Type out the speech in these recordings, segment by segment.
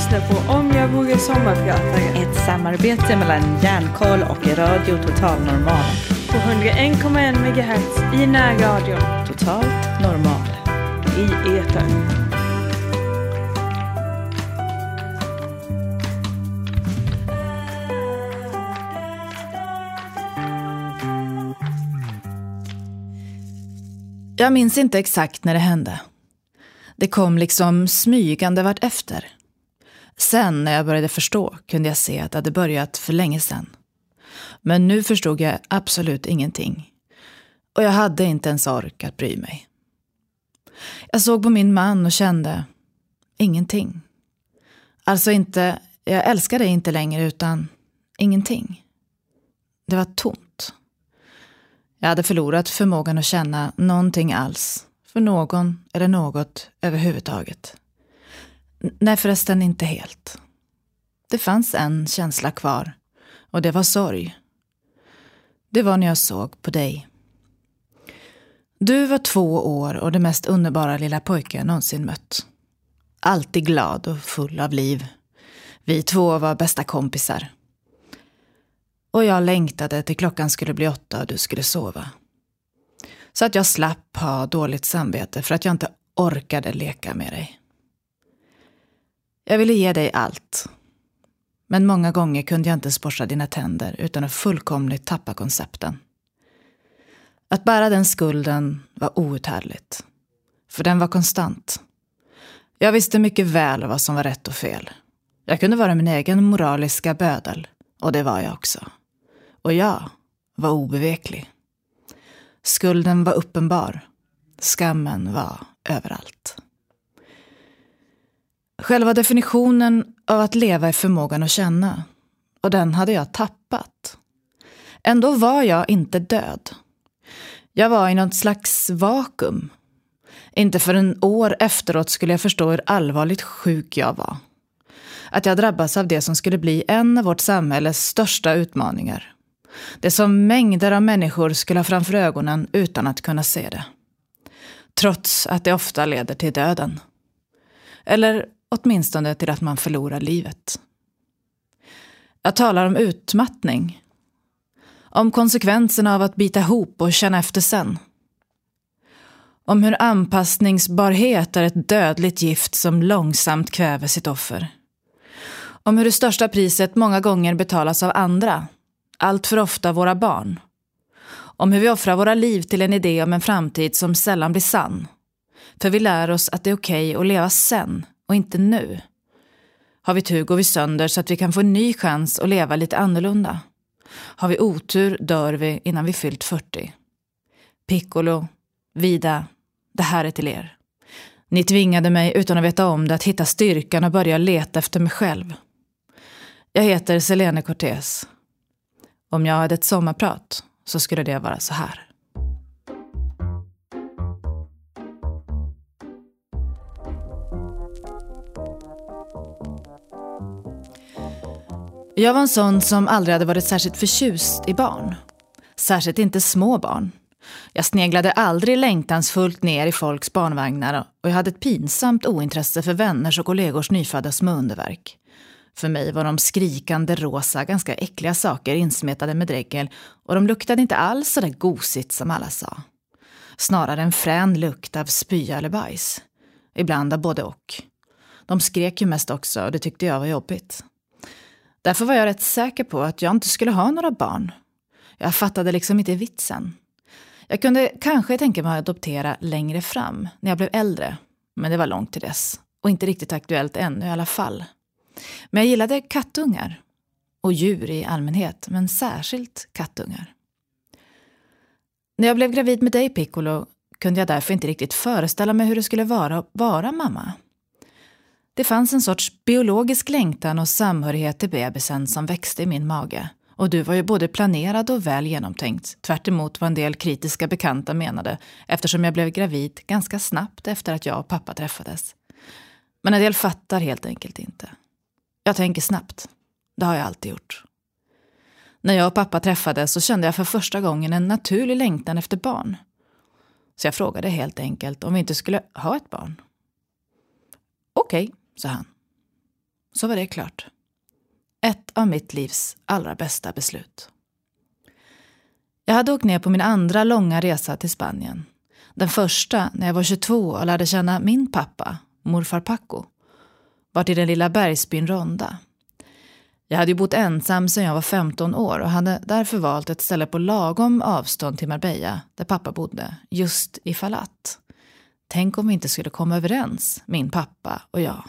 lyssnar på Om jag vore sommarpratare Ett samarbete mellan Järnkoll och Radio Total Normal. på 101,1 MHz i närradion Totalt normal. i etern. Jag minns inte exakt när det hände. Det kom liksom smygande vart efter. Sen när jag började förstå kunde jag se att det hade börjat för länge sedan. Men nu förstod jag absolut ingenting. Och jag hade inte ens ork att bry mig. Jag såg på min man och kände ingenting. Alltså inte, jag älskar dig inte längre utan ingenting. Det var tomt. Jag hade förlorat förmågan att känna någonting alls. För någon eller något överhuvudtaget. Nej förresten inte helt. Det fanns en känsla kvar. Och det var sorg. Det var när jag såg på dig. Du var två år och det mest underbara lilla pojke jag någonsin mött. Alltid glad och full av liv. Vi två var bästa kompisar. Och jag längtade till klockan skulle bli åtta och du skulle sova. Så att jag slapp ha dåligt samvete för att jag inte orkade leka med dig. Jag ville ge dig allt. Men många gånger kunde jag inte ens borsta dina tänder utan att fullkomligt tappa koncepten. Att bära den skulden var outhärdligt. För den var konstant. Jag visste mycket väl vad som var rätt och fel. Jag kunde vara min egen moraliska bödel. Och det var jag också. Och jag var obeveklig. Skulden var uppenbar. Skammen var överallt. Själva definitionen av att leva är förmågan att känna. Och den hade jag tappat. Ändå var jag inte död. Jag var i något slags vakuum. Inte förrän år efteråt skulle jag förstå hur allvarligt sjuk jag var. Att jag drabbats av det som skulle bli en av vårt samhälles största utmaningar. Det som mängder av människor skulle ha framför ögonen utan att kunna se det. Trots att det ofta leder till döden. Eller åtminstone till att man förlorar livet. Jag talar om utmattning. Om konsekvenserna av att bita ihop och känna efter sen. Om hur anpassningsbarhet är ett dödligt gift som långsamt kväver sitt offer. Om hur det största priset många gånger betalas av andra, allt för ofta våra barn. Om hur vi offrar våra liv till en idé om en framtid som sällan blir sann. För vi lär oss att det är okej att leva sen och inte nu. Har vi tur går vi sönder så att vi kan få en ny chans att leva lite annorlunda. Har vi otur dör vi innan vi fyllt 40. Piccolo, Vida, det här är till er. Ni tvingade mig utan att veta om det att hitta styrkan och börja leta efter mig själv. Jag heter Selene Cortez. Om jag hade ett sommarprat så skulle det vara så här. Jag var en sån som aldrig hade varit särskilt förtjust i barn. Särskilt inte små barn. Jag sneglade aldrig längtansfullt ner i folks barnvagnar och jag hade ett pinsamt ointresse för vänners och kollegors nyfödda små underverk. För mig var de skrikande rosa, ganska äckliga saker insmetade med dregel och de luktade inte alls så där gosigt som alla sa. Snarare en frän lukt av spya eller bajs. Ibland av både och. De skrek ju mest också och det tyckte jag var jobbigt. Därför var jag rätt säker på att jag inte skulle ha några barn. Jag fattade liksom inte vitsen. Jag kunde kanske tänka mig att adoptera längre fram, när jag blev äldre. Men det var långt till dess. Och inte riktigt aktuellt ännu i alla fall. Men jag gillade kattungar. Och djur i allmänhet, men särskilt kattungar. När jag blev gravid med dig, Piccolo, kunde jag därför inte riktigt föreställa mig hur det skulle vara att vara mamma. Det fanns en sorts biologisk längtan och samhörighet till bebisen som växte i min mage. Och du var ju både planerad och väl genomtänkt, tvärt emot vad en del kritiska bekanta menade, eftersom jag blev gravid ganska snabbt efter att jag och pappa träffades. Men en del fattar helt enkelt inte. Jag tänker snabbt. Det har jag alltid gjort. När jag och pappa träffades så kände jag för första gången en naturlig längtan efter barn. Så jag frågade helt enkelt om vi inte skulle ha ett barn. Okej, sa han. så var det klart. Ett av mitt livs allra bästa beslut. Jag hade åkt ner på min andra långa resa till Spanien. Den första när jag var 22 och lärde känna min pappa, morfar Paco, var till den lilla bergsbyn Ronda. Jag hade ju bott ensam sedan jag var 15 år och hade därför valt ett ställe på lagom avstånd till Marbella, där pappa bodde, just i Falat. Tänk om vi inte skulle komma överens, min pappa och jag.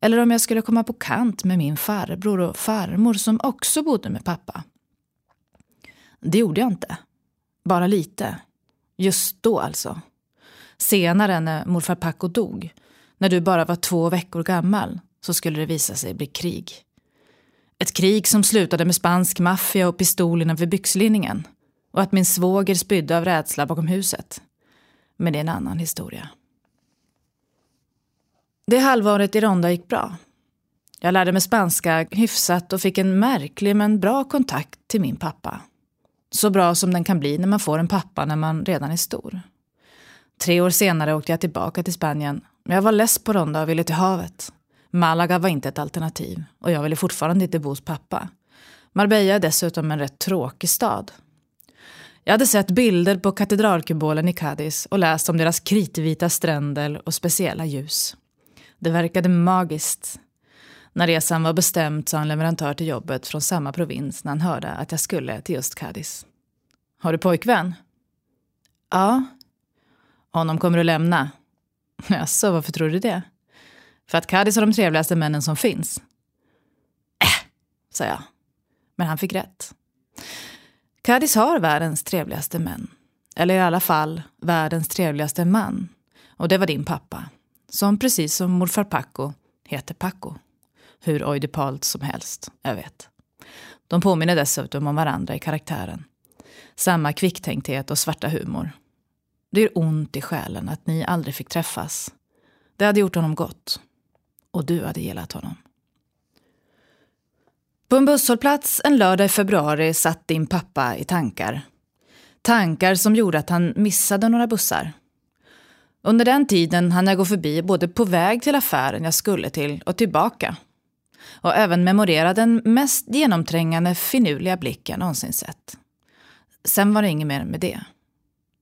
Eller om jag skulle komma på kant med min farbror och farmor som också bodde med pappa. Det gjorde jag inte. Bara lite. Just då alltså. Senare när morfar Paco dog, när du bara var två veckor gammal, så skulle det visa sig bli krig. Ett krig som slutade med spansk maffia och pistolerna vid byxlinningen. Och att min svåger spydde av rädsla bakom huset. Men det är en annan historia. Det halvåret i Ronda gick bra. Jag lärde mig spanska hyfsat och fick en märklig men bra kontakt till min pappa. Så bra som den kan bli när man får en pappa när man redan är stor. Tre år senare åkte jag tillbaka till Spanien. Men jag var less på Ronda och ville till havet. Malaga var inte ett alternativ och jag ville fortfarande inte bo hos pappa. Marbella är dessutom en rätt tråkig stad. Jag hade sett bilder på katedralkubolen i Cadiz och läst om deras kritvita stränder och speciella ljus. Det verkade magiskt. När resan var bestämd sa en leverantör till jobbet från samma provins när han hörde att jag skulle till just Cadiz. Har du pojkvän? Ja. Honom kommer du lämna? Jaså, varför tror du det? För att Cadiz har de trevligaste männen som finns. Äh, sa jag. Men han fick rätt. Cadiz har världens trevligaste män. Eller i alla fall världens trevligaste man. Och det var din pappa. Som precis som morfar Paco heter Paco. Hur oidipalt som helst, jag vet. De påminner dessutom om varandra i karaktären. Samma kvicktänkthet och svarta humor. Det är ont i själen att ni aldrig fick träffas. Det hade gjort honom gott. Och du hade gillat honom. På en busshållplats en lördag i februari satt din pappa i tankar. Tankar som gjorde att han missade några bussar. Under den tiden hann jag gå förbi både på väg till affären jag skulle till och tillbaka. Och även memorera den mest genomträngande finurliga blick jag någonsin sett. Sen var det inget mer med det.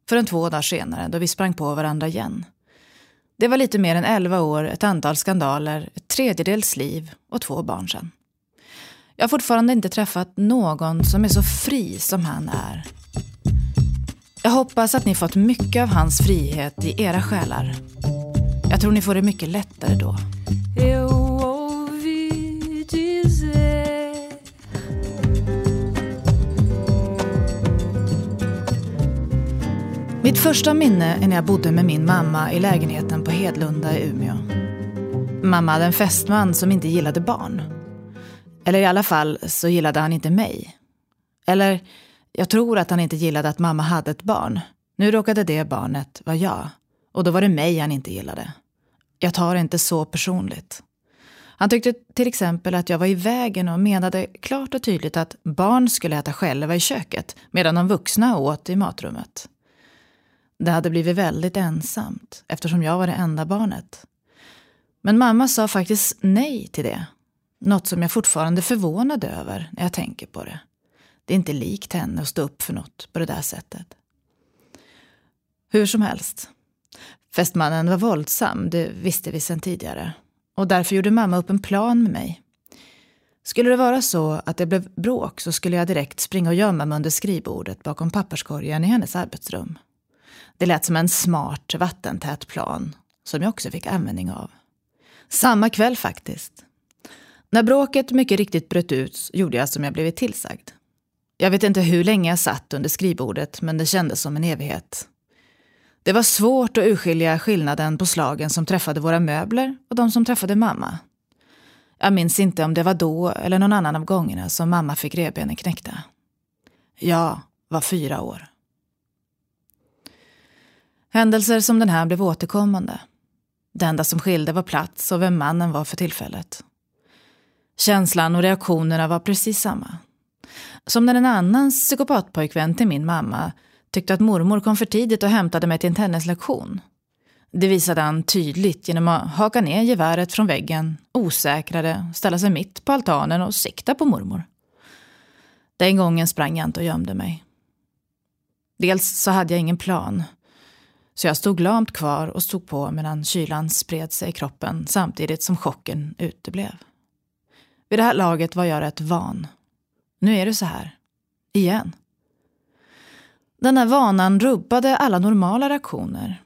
Förrän två dagar senare då vi sprang på varandra igen. Det var lite mer än elva år, ett antal skandaler, ett tredjedels liv och två barn sen. Jag har fortfarande inte träffat någon som är så fri som han är. Jag hoppas att ni fått mycket av hans frihet i era själar. Jag tror ni får det mycket lättare då. Mitt första minne är när jag bodde med min mamma i lägenheten på Hedlunda i Umeå. Mamma hade en fästman som inte gillade barn. Eller i alla fall så gillade han inte mig. Eller, jag tror att han inte gillade att mamma hade ett barn. Nu råkade det barnet vara jag. Och då var det mig han inte gillade. Jag tar det inte så personligt. Han tyckte till exempel att jag var i vägen och menade klart och tydligt att barn skulle äta själva i köket medan de vuxna åt i matrummet. Det hade blivit väldigt ensamt eftersom jag var det enda barnet. Men mamma sa faktiskt nej till det. Något som jag fortfarande är förvånad över när jag tänker på det. Det är inte likt henne att stå upp för något på det där sättet. Hur som helst. Fästmannen var våldsam, det visste vi sedan tidigare. Och därför gjorde mamma upp en plan med mig. Skulle det vara så att det blev bråk så skulle jag direkt springa och gömma mig under skrivbordet bakom papperskorgen i hennes arbetsrum. Det lät som en smart, vattentät plan som jag också fick användning av. Samma kväll faktiskt. När bråket mycket riktigt bröt ut gjorde jag som jag blivit tillsagd. Jag vet inte hur länge jag satt under skrivbordet men det kändes som en evighet. Det var svårt att urskilja skillnaden på slagen som träffade våra möbler och de som träffade mamma. Jag minns inte om det var då eller någon annan av gångerna som mamma fick revbenen knäckta. Jag var fyra år. Händelser som den här blev återkommande. Det enda som skilde var plats och vem mannen var för tillfället. Känslan och reaktionerna var precis samma. Som när en annan psykopatpojkvän till min mamma tyckte att mormor kom för tidigt och hämtade mig till en tennislektion. Det visade han tydligt genom att haka ner geväret från väggen, osäkrare, ställa sig mitt på altanen och sikta på mormor. Den gången sprang jag inte och gömde mig. Dels så hade jag ingen plan. Så jag stod lamt kvar och stod på medan kylan spred sig i kroppen samtidigt som chocken uteblev. Vid det här laget var jag rätt van. Nu är det så här. Igen. Den här vanan rubbade alla normala reaktioner.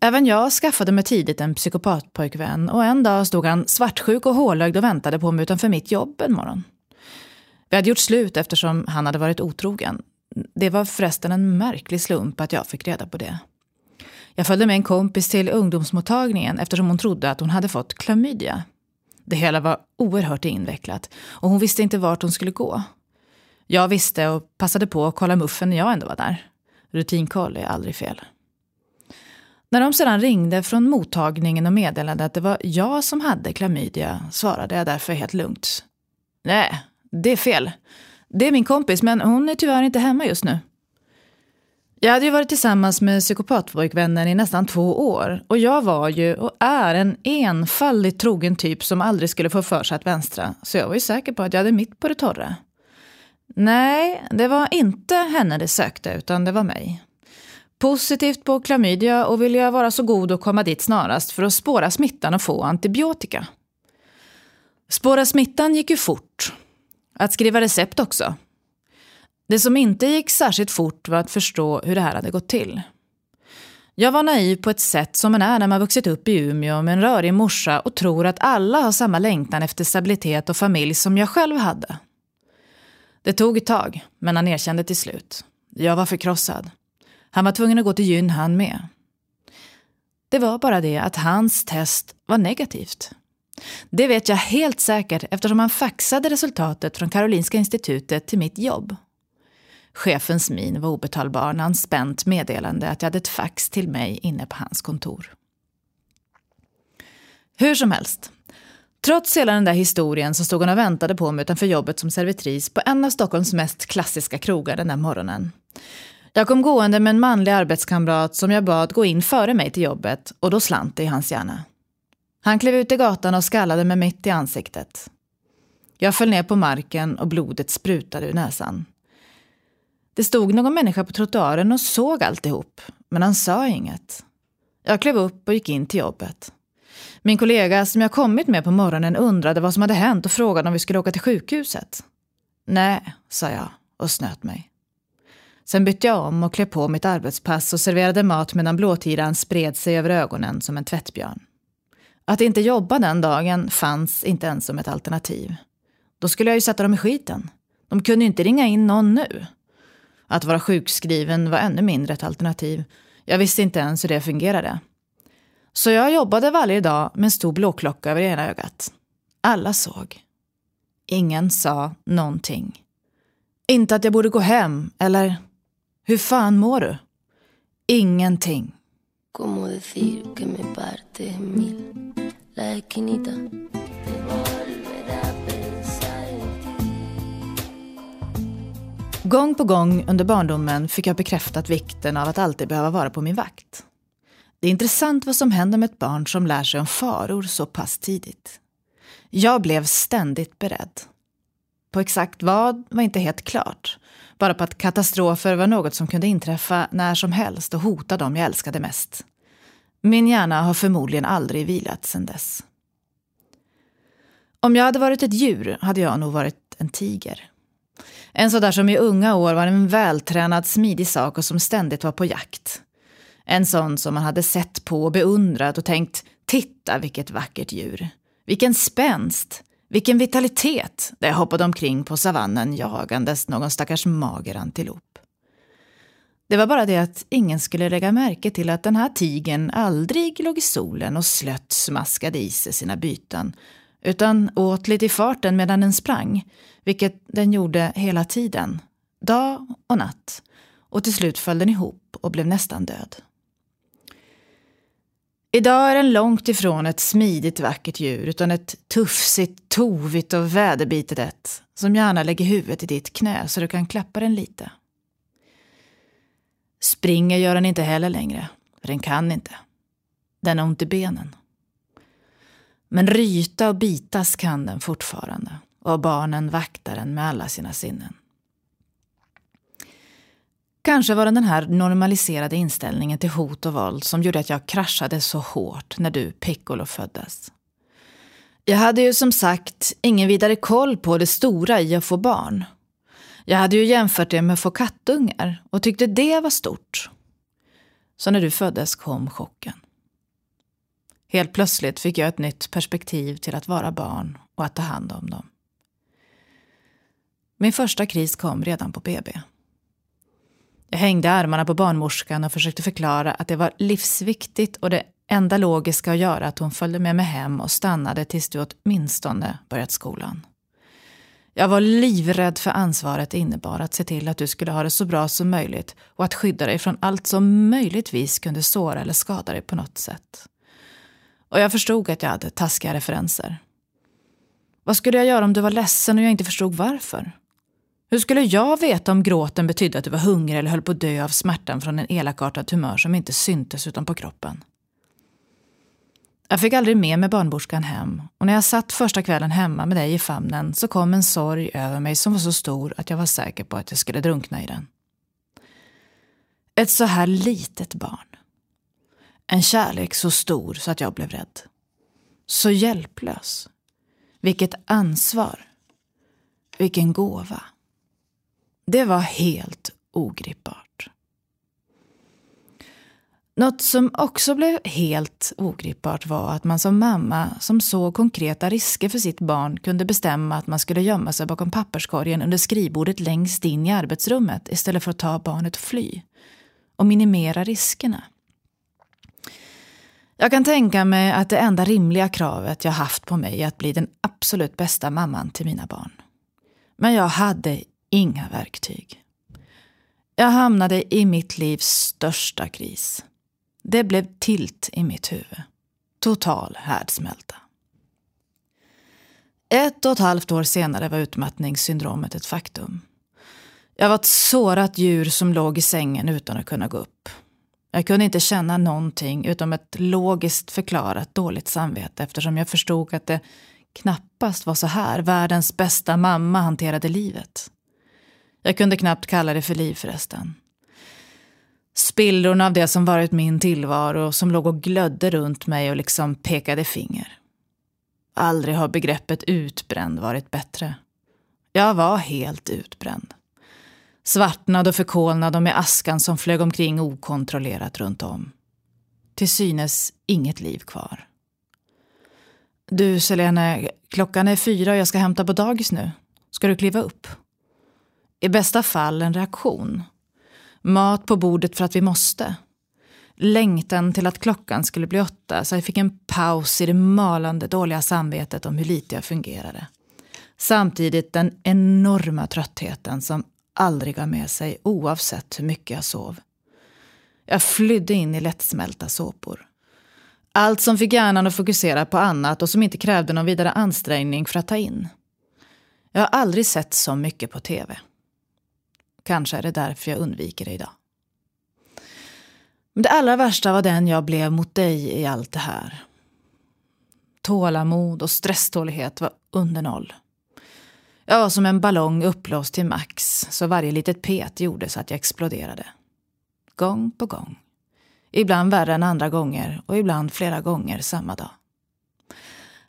Även jag skaffade mig tidigt en psykopatpojkvän och en dag stod han svartsjuk och hålögd och väntade på mig utanför mitt jobb en morgon. Vi hade gjort slut eftersom han hade varit otrogen. Det var förresten en märklig slump att jag fick reda på det. Jag följde med en kompis till ungdomsmottagningen eftersom hon trodde att hon hade fått klamydia. Det hela var oerhört invecklat och hon visste inte vart hon skulle gå. Jag visste och passade på att kolla muffen när jag ändå var där. Rutinkoll är aldrig fel. När de sedan ringde från mottagningen och meddelade att det var jag som hade klamydia svarade jag därför helt lugnt. Nej, det är fel. Det är min kompis, men hon är tyvärr inte hemma just nu. Jag hade ju varit tillsammans med psykopatpojkvännen i nästan två år och jag var ju och är en enfaldigt trogen typ som aldrig skulle få för sig att vänstra, så jag var ju säker på att jag hade mitt på det torra. Nej, det var inte henne det sökte, utan det var mig. Positivt på klamydia och ville jag vara så god och komma dit snarast för att spåra smittan och få antibiotika. Spåra smittan gick ju fort. Att skriva recept också. Det som inte gick särskilt fort var att förstå hur det här hade gått till. Jag var naiv på ett sätt som man är när man vuxit upp i Umeå med en rörig morsa och tror att alla har samma längtan efter stabilitet och familj som jag själv hade. Det tog ett tag, men han erkände till slut. Jag var förkrossad. Han var tvungen att gå till gyn han med. Det var bara det att hans test var negativt. Det vet jag helt säkert eftersom han faxade resultatet från Karolinska institutet till mitt jobb. Chefens min var obetalbar när han spänt meddelande att jag hade ett fax till mig inne på hans kontor. Hur som helst. Trots hela den där historien så stod hon och väntade på mig utanför jobbet som servitris på en av Stockholms mest klassiska krogar den där morgonen. Jag kom gående med en manlig arbetskamrat som jag bad gå in före mig till jobbet och då slant det i hans hjärna. Han klev ut i gatan och skallade mig mitt i ansiktet. Jag föll ner på marken och blodet sprutade ur näsan. Det stod någon människa på trottoaren och såg alltihop, men han sa inget. Jag klev upp och gick in till jobbet. Min kollega som jag kommit med på morgonen undrade vad som hade hänt och frågade om vi skulle åka till sjukhuset. Nej, sa jag och snöt mig. Sen bytte jag om och klev på mitt arbetspass och serverade mat medan blåtiran spred sig över ögonen som en tvättbjörn. Att inte jobba den dagen fanns inte ens som ett alternativ. Då skulle jag ju sätta dem i skiten. De kunde ju inte ringa in någon nu. Att vara sjukskriven var ännu mindre ett alternativ. Jag visste inte ens hur det fungerade. Så jag jobbade varje dag med en stor blåklocka över ena ögat. Alla såg. Ingen sa någonting. Inte att jag borde gå hem eller hur fan mår du? Ingenting. Como decir que me parte mil La esquinita Gång på gång under barndomen fick jag bekräftat vikten av att alltid behöva vara på min vakt. Det är intressant vad som händer med ett barn som lär sig om faror så pass tidigt. Jag blev ständigt beredd. På exakt vad var inte helt klart. Bara på att katastrofer var något som kunde inträffa när som helst och hota dem jag älskade mest. Min hjärna har förmodligen aldrig vilat sedan dess. Om jag hade varit ett djur hade jag nog varit en tiger. En sådär som i unga år var en vältränad, smidig sak och som ständigt var på jakt. En sån som man hade sett på och beundrat och tänkt, titta vilket vackert djur. Vilken spänst, vilken vitalitet där jag hoppade omkring på savannen jagandes någon stackars mager antilop. Det var bara det att ingen skulle lägga märke till att den här tigen aldrig låg i solen och slött smaskade i sig sina byten, utan åt lite i farten medan den sprang, vilket den gjorde hela tiden, dag och natt, och till slut föll den ihop och blev nästan död. Idag är den långt ifrån ett smidigt vackert djur utan ett tufsigt, tovigt och väderbitet ett som gärna lägger huvudet i ditt knä så du kan klappa den lite. Springer gör den inte heller längre, för den kan inte. Den har ont i benen. Men ryta och bitas kan den fortfarande och barnen vaktar den med alla sina sinnen. Kanske var det den här normaliserade inställningen till hot och våld som gjorde att jag kraschade så hårt när du, Piccolo, föddes. Jag hade ju som sagt ingen vidare koll på det stora i att få barn. Jag hade ju jämfört det med att få kattungar och tyckte det var stort. Så när du föddes kom chocken. Helt plötsligt fick jag ett nytt perspektiv till att vara barn och att ta hand om dem. Min första kris kom redan på BB. Jag hängde armarna på barnmorskan och försökte förklara att det var livsviktigt och det enda logiska att göra att hon följde med mig hem och stannade tills du åtminstone börjat skolan. Jag var livrädd för ansvaret det innebar att se till att du skulle ha det så bra som möjligt och att skydda dig från allt som möjligtvis kunde såra eller skada dig på något sätt. Och jag förstod att jag hade taskiga referenser. Vad skulle jag göra om du var ledsen och jag inte förstod varför? Hur skulle jag veta om gråten betydde att du var hungrig eller höll på att dö av smärtan från en elakartad tumör som inte syntes utan på kroppen? Jag fick aldrig med mig barnmorskan hem och när jag satt första kvällen hemma med dig i famnen så kom en sorg över mig som var så stor att jag var säker på att jag skulle drunkna i den. Ett så här litet barn. En kärlek så stor så att jag blev rädd. Så hjälplös. Vilket ansvar. Vilken gåva. Det var helt ogripbart. Något som också blev helt ogripbart var att man som mamma som såg konkreta risker för sitt barn kunde bestämma att man skulle gömma sig bakom papperskorgen under skrivbordet längst in i arbetsrummet istället för att ta barnet och fly. Och minimera riskerna. Jag kan tänka mig att det enda rimliga kravet jag haft på mig är att bli den absolut bästa mamman till mina barn. Men jag hade inga verktyg. Jag hamnade i mitt livs största kris. Det blev tilt i mitt huvud. Total härdsmälta. Ett och ett halvt år senare var utmattningssyndromet ett faktum. Jag var ett sårat djur som låg i sängen utan att kunna gå upp. Jag kunde inte känna någonting utom ett logiskt förklarat dåligt samvete eftersom jag förstod att det knappast var så här världens bästa mamma hanterade livet. Jag kunde knappt kalla det för liv förresten. Spillrorna av det som varit min tillvaro som låg och glödde runt mig och liksom pekade finger. Aldrig har begreppet utbränd varit bättre. Jag var helt utbränd. Svartnad och förkolnad och med askan som flög omkring okontrollerat runt om. Till synes inget liv kvar. Du, Selene, klockan är fyra och jag ska hämta på dagis nu. Ska du kliva upp? I bästa fall en reaktion. Mat på bordet för att vi måste. Längtan till att klockan skulle bli åtta så jag fick en paus i det malande dåliga samvetet om hur lite jag fungerade. Samtidigt den enorma tröttheten som aldrig gav med sig oavsett hur mycket jag sov. Jag flydde in i lättsmälta såpor. Allt som fick hjärnan att fokusera på annat och som inte krävde någon vidare ansträngning för att ta in. Jag har aldrig sett så mycket på tv. Kanske är det därför jag undviker det idag. Men det allra värsta var den jag blev mot dig i allt det här. Tålamod och stresstålighet var under noll. Jag var som en ballong uppblåst till max, så varje litet pet gjorde så att jag exploderade. Gång på gång. Ibland värre än andra gånger och ibland flera gånger samma dag.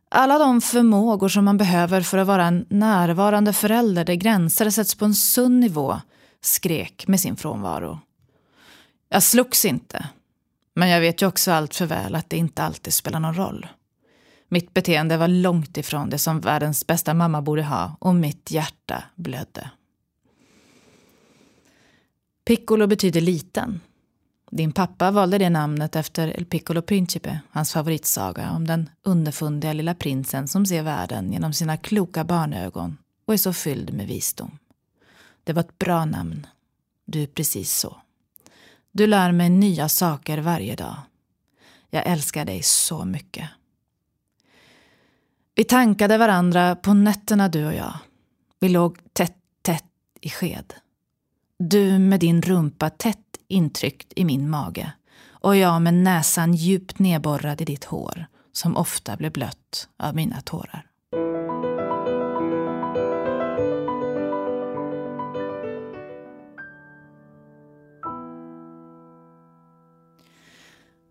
Alla de förmågor som man behöver för att vara en närvarande förälder där gränser sätts på en sund nivå skrek med sin frånvaro. Jag slogs inte, men jag vet ju också allt för väl att det inte alltid spelar någon roll. Mitt beteende var långt ifrån det som världens bästa mamma borde ha och mitt hjärta blödde. Piccolo betyder liten. Din pappa valde det namnet efter El Piccolo Principe, hans favoritsaga om den underfundiga lilla prinsen som ser världen genom sina kloka barnögon och är så fylld med visdom. Det var ett bra namn. Du är precis så. Du lär mig nya saker varje dag. Jag älskar dig så mycket. Vi tankade varandra på nätterna du och jag. Vi låg tätt, tätt i sked. Du med din rumpa tätt intryckt i min mage och jag med näsan djupt nedborrad i ditt hår som ofta blev blött av mina tårar.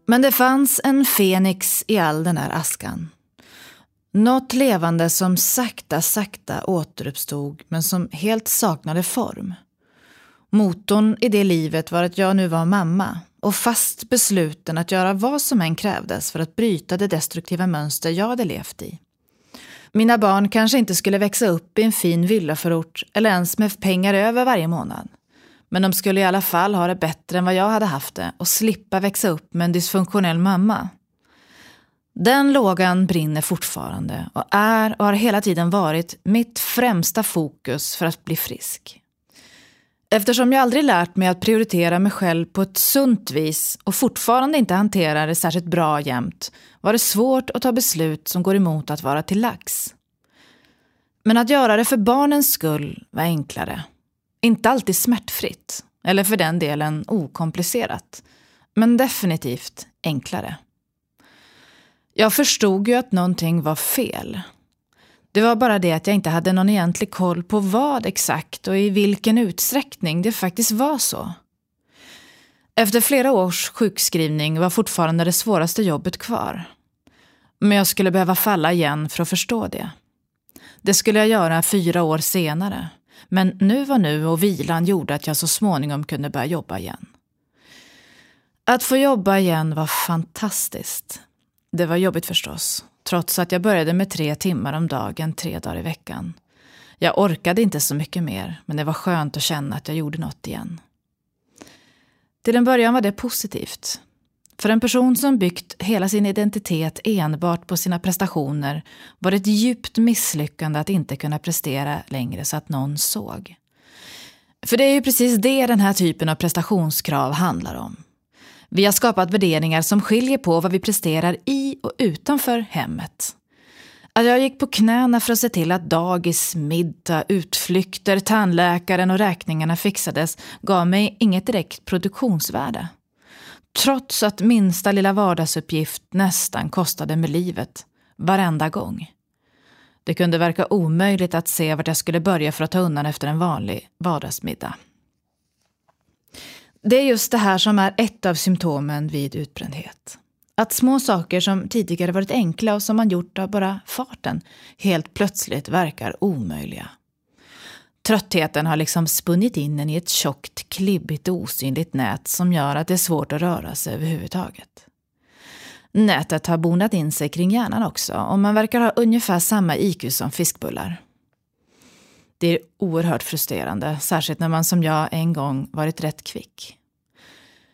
Men det fanns en fenix i all den där askan. Något levande som sakta, sakta återuppstod men som helt saknade form. Motorn i det livet var att jag nu var mamma och fast besluten att göra vad som än krävdes för att bryta det destruktiva mönster jag hade levt i. Mina barn kanske inte skulle växa upp i en fin villaförort eller ens med pengar över varje månad. Men de skulle i alla fall ha det bättre än vad jag hade haft det och slippa växa upp med en dysfunktionell mamma. Den lågan brinner fortfarande och är och har hela tiden varit mitt främsta fokus för att bli frisk. Eftersom jag aldrig lärt mig att prioritera mig själv på ett sunt vis och fortfarande inte hanterar det särskilt bra jämt var det svårt att ta beslut som går emot att vara till lax. Men att göra det för barnens skull var enklare. Inte alltid smärtfritt, eller för den delen okomplicerat. Men definitivt enklare. Jag förstod ju att någonting var fel. Det var bara det att jag inte hade någon egentlig koll på vad exakt och i vilken utsträckning det faktiskt var så. Efter flera års sjukskrivning var fortfarande det svåraste jobbet kvar. Men jag skulle behöva falla igen för att förstå det. Det skulle jag göra fyra år senare. Men nu var nu och vilan gjorde att jag så småningom kunde börja jobba igen. Att få jobba igen var fantastiskt. Det var jobbigt förstås, trots att jag började med tre timmar om dagen, tre dagar i veckan. Jag orkade inte så mycket mer, men det var skönt att känna att jag gjorde något igen. Till en början var det positivt. För en person som byggt hela sin identitet enbart på sina prestationer var det ett djupt misslyckande att inte kunna prestera längre så att någon såg. För det är ju precis det den här typen av prestationskrav handlar om. Vi har skapat värderingar som skiljer på vad vi presterar i och utanför hemmet. Att jag gick på knäna för att se till att dagis, middag, utflykter, tandläkaren och räkningarna fixades gav mig inget direkt produktionsvärde. Trots att minsta lilla vardagsuppgift nästan kostade mig livet. Varenda gång. Det kunde verka omöjligt att se vart jag skulle börja för att ta undan efter en vanlig vardagsmiddag. Det är just det här som är ett av symptomen vid utbrändhet. Att små saker som tidigare varit enkla och som man gjort av bara farten helt plötsligt verkar omöjliga. Tröttheten har liksom spunnit in en i ett tjockt, klibbigt och osynligt nät som gör att det är svårt att röra sig överhuvudtaget. Nätet har bonat in sig kring hjärnan också och man verkar ha ungefär samma IQ som fiskbullar. Det är oerhört frustrerande, särskilt när man som jag en gång varit rätt kvick.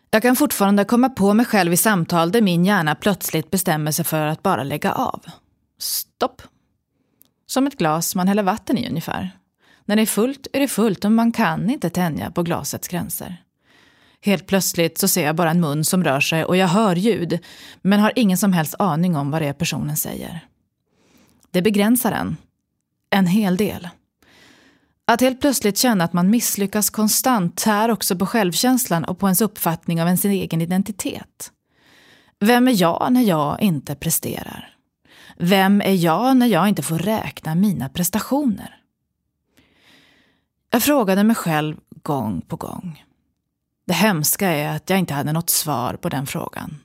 Jag kan fortfarande komma på mig själv i samtal där min hjärna plötsligt bestämmer sig för att bara lägga av. Stopp. Som ett glas man häller vatten i ungefär. När det är fullt är det fullt och man kan inte tänja på glasets gränser. Helt plötsligt så ser jag bara en mun som rör sig och jag hör ljud, men har ingen som helst aning om vad det är personen säger. Det begränsar en. En hel del. Att helt plötsligt känna att man misslyckas konstant tär också på självkänslan och på ens uppfattning av ens egen identitet. Vem är jag när jag inte presterar? Vem är jag när jag inte får räkna mina prestationer? Jag frågade mig själv gång på gång. Det hemska är att jag inte hade något svar på den frågan.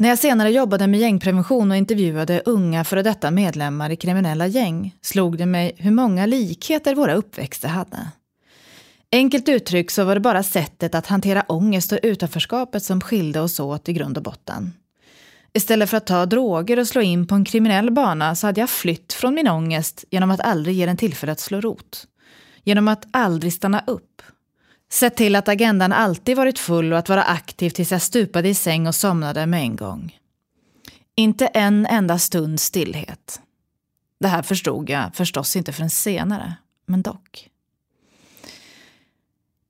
När jag senare jobbade med gängprevention och intervjuade unga före detta medlemmar i kriminella gäng slog det mig hur många likheter våra uppväxter hade. Enkelt uttryckt så var det bara sättet att hantera ångest och utanförskapet som skilde oss åt i grund och botten. Istället för att ta droger och slå in på en kriminell bana så hade jag flytt från min ångest genom att aldrig ge den tillfälle att slå rot. Genom att aldrig stanna upp. Sett till att agendan alltid varit full och att vara aktiv tills jag stupade i säng och somnade med en gång. Inte en enda stund stillhet. Det här förstod jag förstås inte förrän senare, men dock.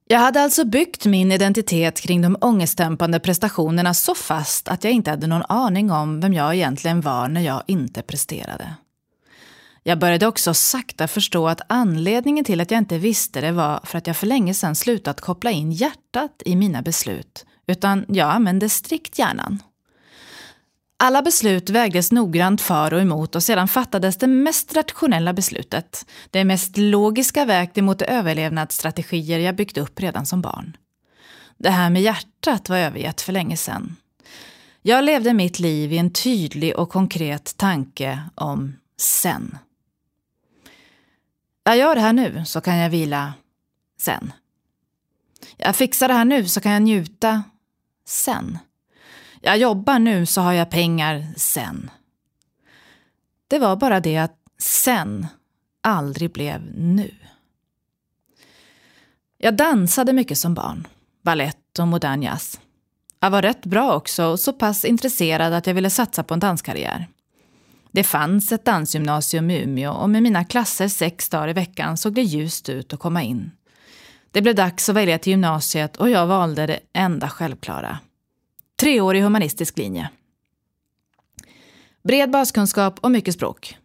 Jag hade alltså byggt min identitet kring de ångestdämpande prestationerna så fast att jag inte hade någon aning om vem jag egentligen var när jag inte presterade. Jag började också sakta förstå att anledningen till att jag inte visste det var för att jag för länge sedan slutat koppla in hjärtat i mina beslut utan jag använde strikt hjärnan. Alla beslut vägdes noggrant för och emot och sedan fattades det mest rationella beslutet. Det mest logiska vägt emot de överlevnadsstrategier jag byggt upp redan som barn. Det här med hjärtat var övergett för länge sedan. Jag levde mitt liv i en tydlig och konkret tanke om sen. Jag gör det här nu så kan jag vila sen. Jag fixar det här nu så kan jag njuta sen. Jag jobbar nu så har jag pengar sen. Det var bara det att sen aldrig blev nu. Jag dansade mycket som barn. Ballett och modern jazz. Jag var rätt bra också och så pass intresserad att jag ville satsa på en danskarriär. Det fanns ett dansgymnasium i Umeå och med mina klasser sex dagar i veckan såg det ljust ut att komma in. Det blev dags att välja till gymnasiet och jag valde det enda självklara. Treårig humanistisk linje. Bred baskunskap och mycket språk.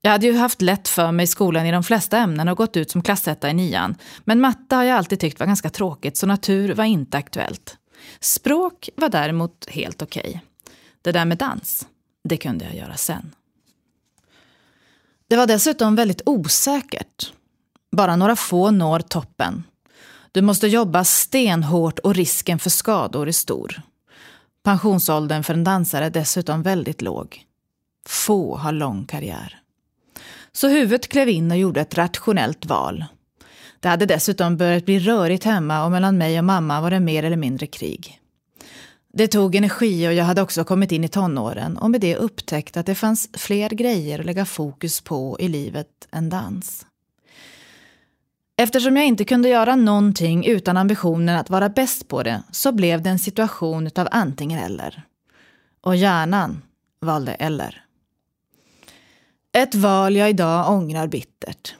Jag hade ju haft lätt för mig i skolan i de flesta ämnen och gått ut som klassetta i nian. Men matte har jag alltid tyckt var ganska tråkigt så natur var inte aktuellt. Språk var däremot helt okej. Okay. Det där med dans, det kunde jag göra sen. Det var dessutom väldigt osäkert. Bara några få når toppen. Du måste jobba stenhårt och risken för skador är stor. Pensionsåldern för en dansare är dessutom väldigt låg. Få har lång karriär. Så huvudet klev in och gjorde ett rationellt val. Det hade dessutom börjat bli rörigt hemma och mellan mig och mamma var det mer eller mindre krig. Det tog energi och jag hade också kommit in i tonåren och med det upptäckt att det fanns fler grejer att lägga fokus på i livet än dans. Eftersom jag inte kunde göra någonting utan ambitionen att vara bäst på det så blev det en situation av antingen eller. Och hjärnan valde eller. Ett val jag idag ångrar bittert.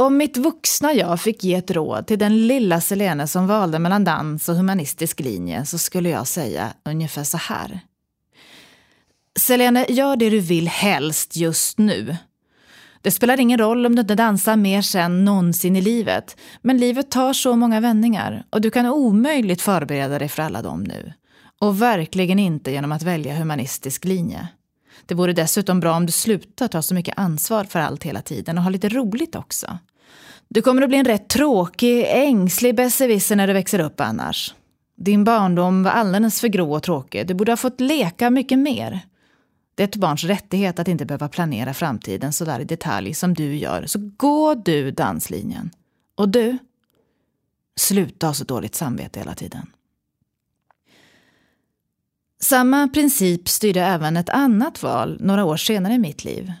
Om mitt vuxna jag fick ge ett råd till den lilla Selene som valde mellan dans och humanistisk linje så skulle jag säga ungefär så här. Selene, gör det du vill helst just nu. Det spelar ingen roll om du inte dansar mer sen någonsin i livet. Men livet tar så många vändningar och du kan omöjligt förbereda dig för alla dem nu. Och verkligen inte genom att välja humanistisk linje. Det vore dessutom bra om du slutar ta så mycket ansvar för allt hela tiden och ha lite roligt också. Du kommer att bli en rätt tråkig, ängslig besserwisser när du växer upp annars. Din barndom var alldeles för grå och tråkig. Du borde ha fått leka mycket mer. Det är ett barns rättighet att inte behöva planera framtiden så där i detalj som du gör. Så gå du danslinjen. Och du, sluta ha så dåligt samvete hela tiden. Samma princip styrde även ett annat val några år senare i mitt liv.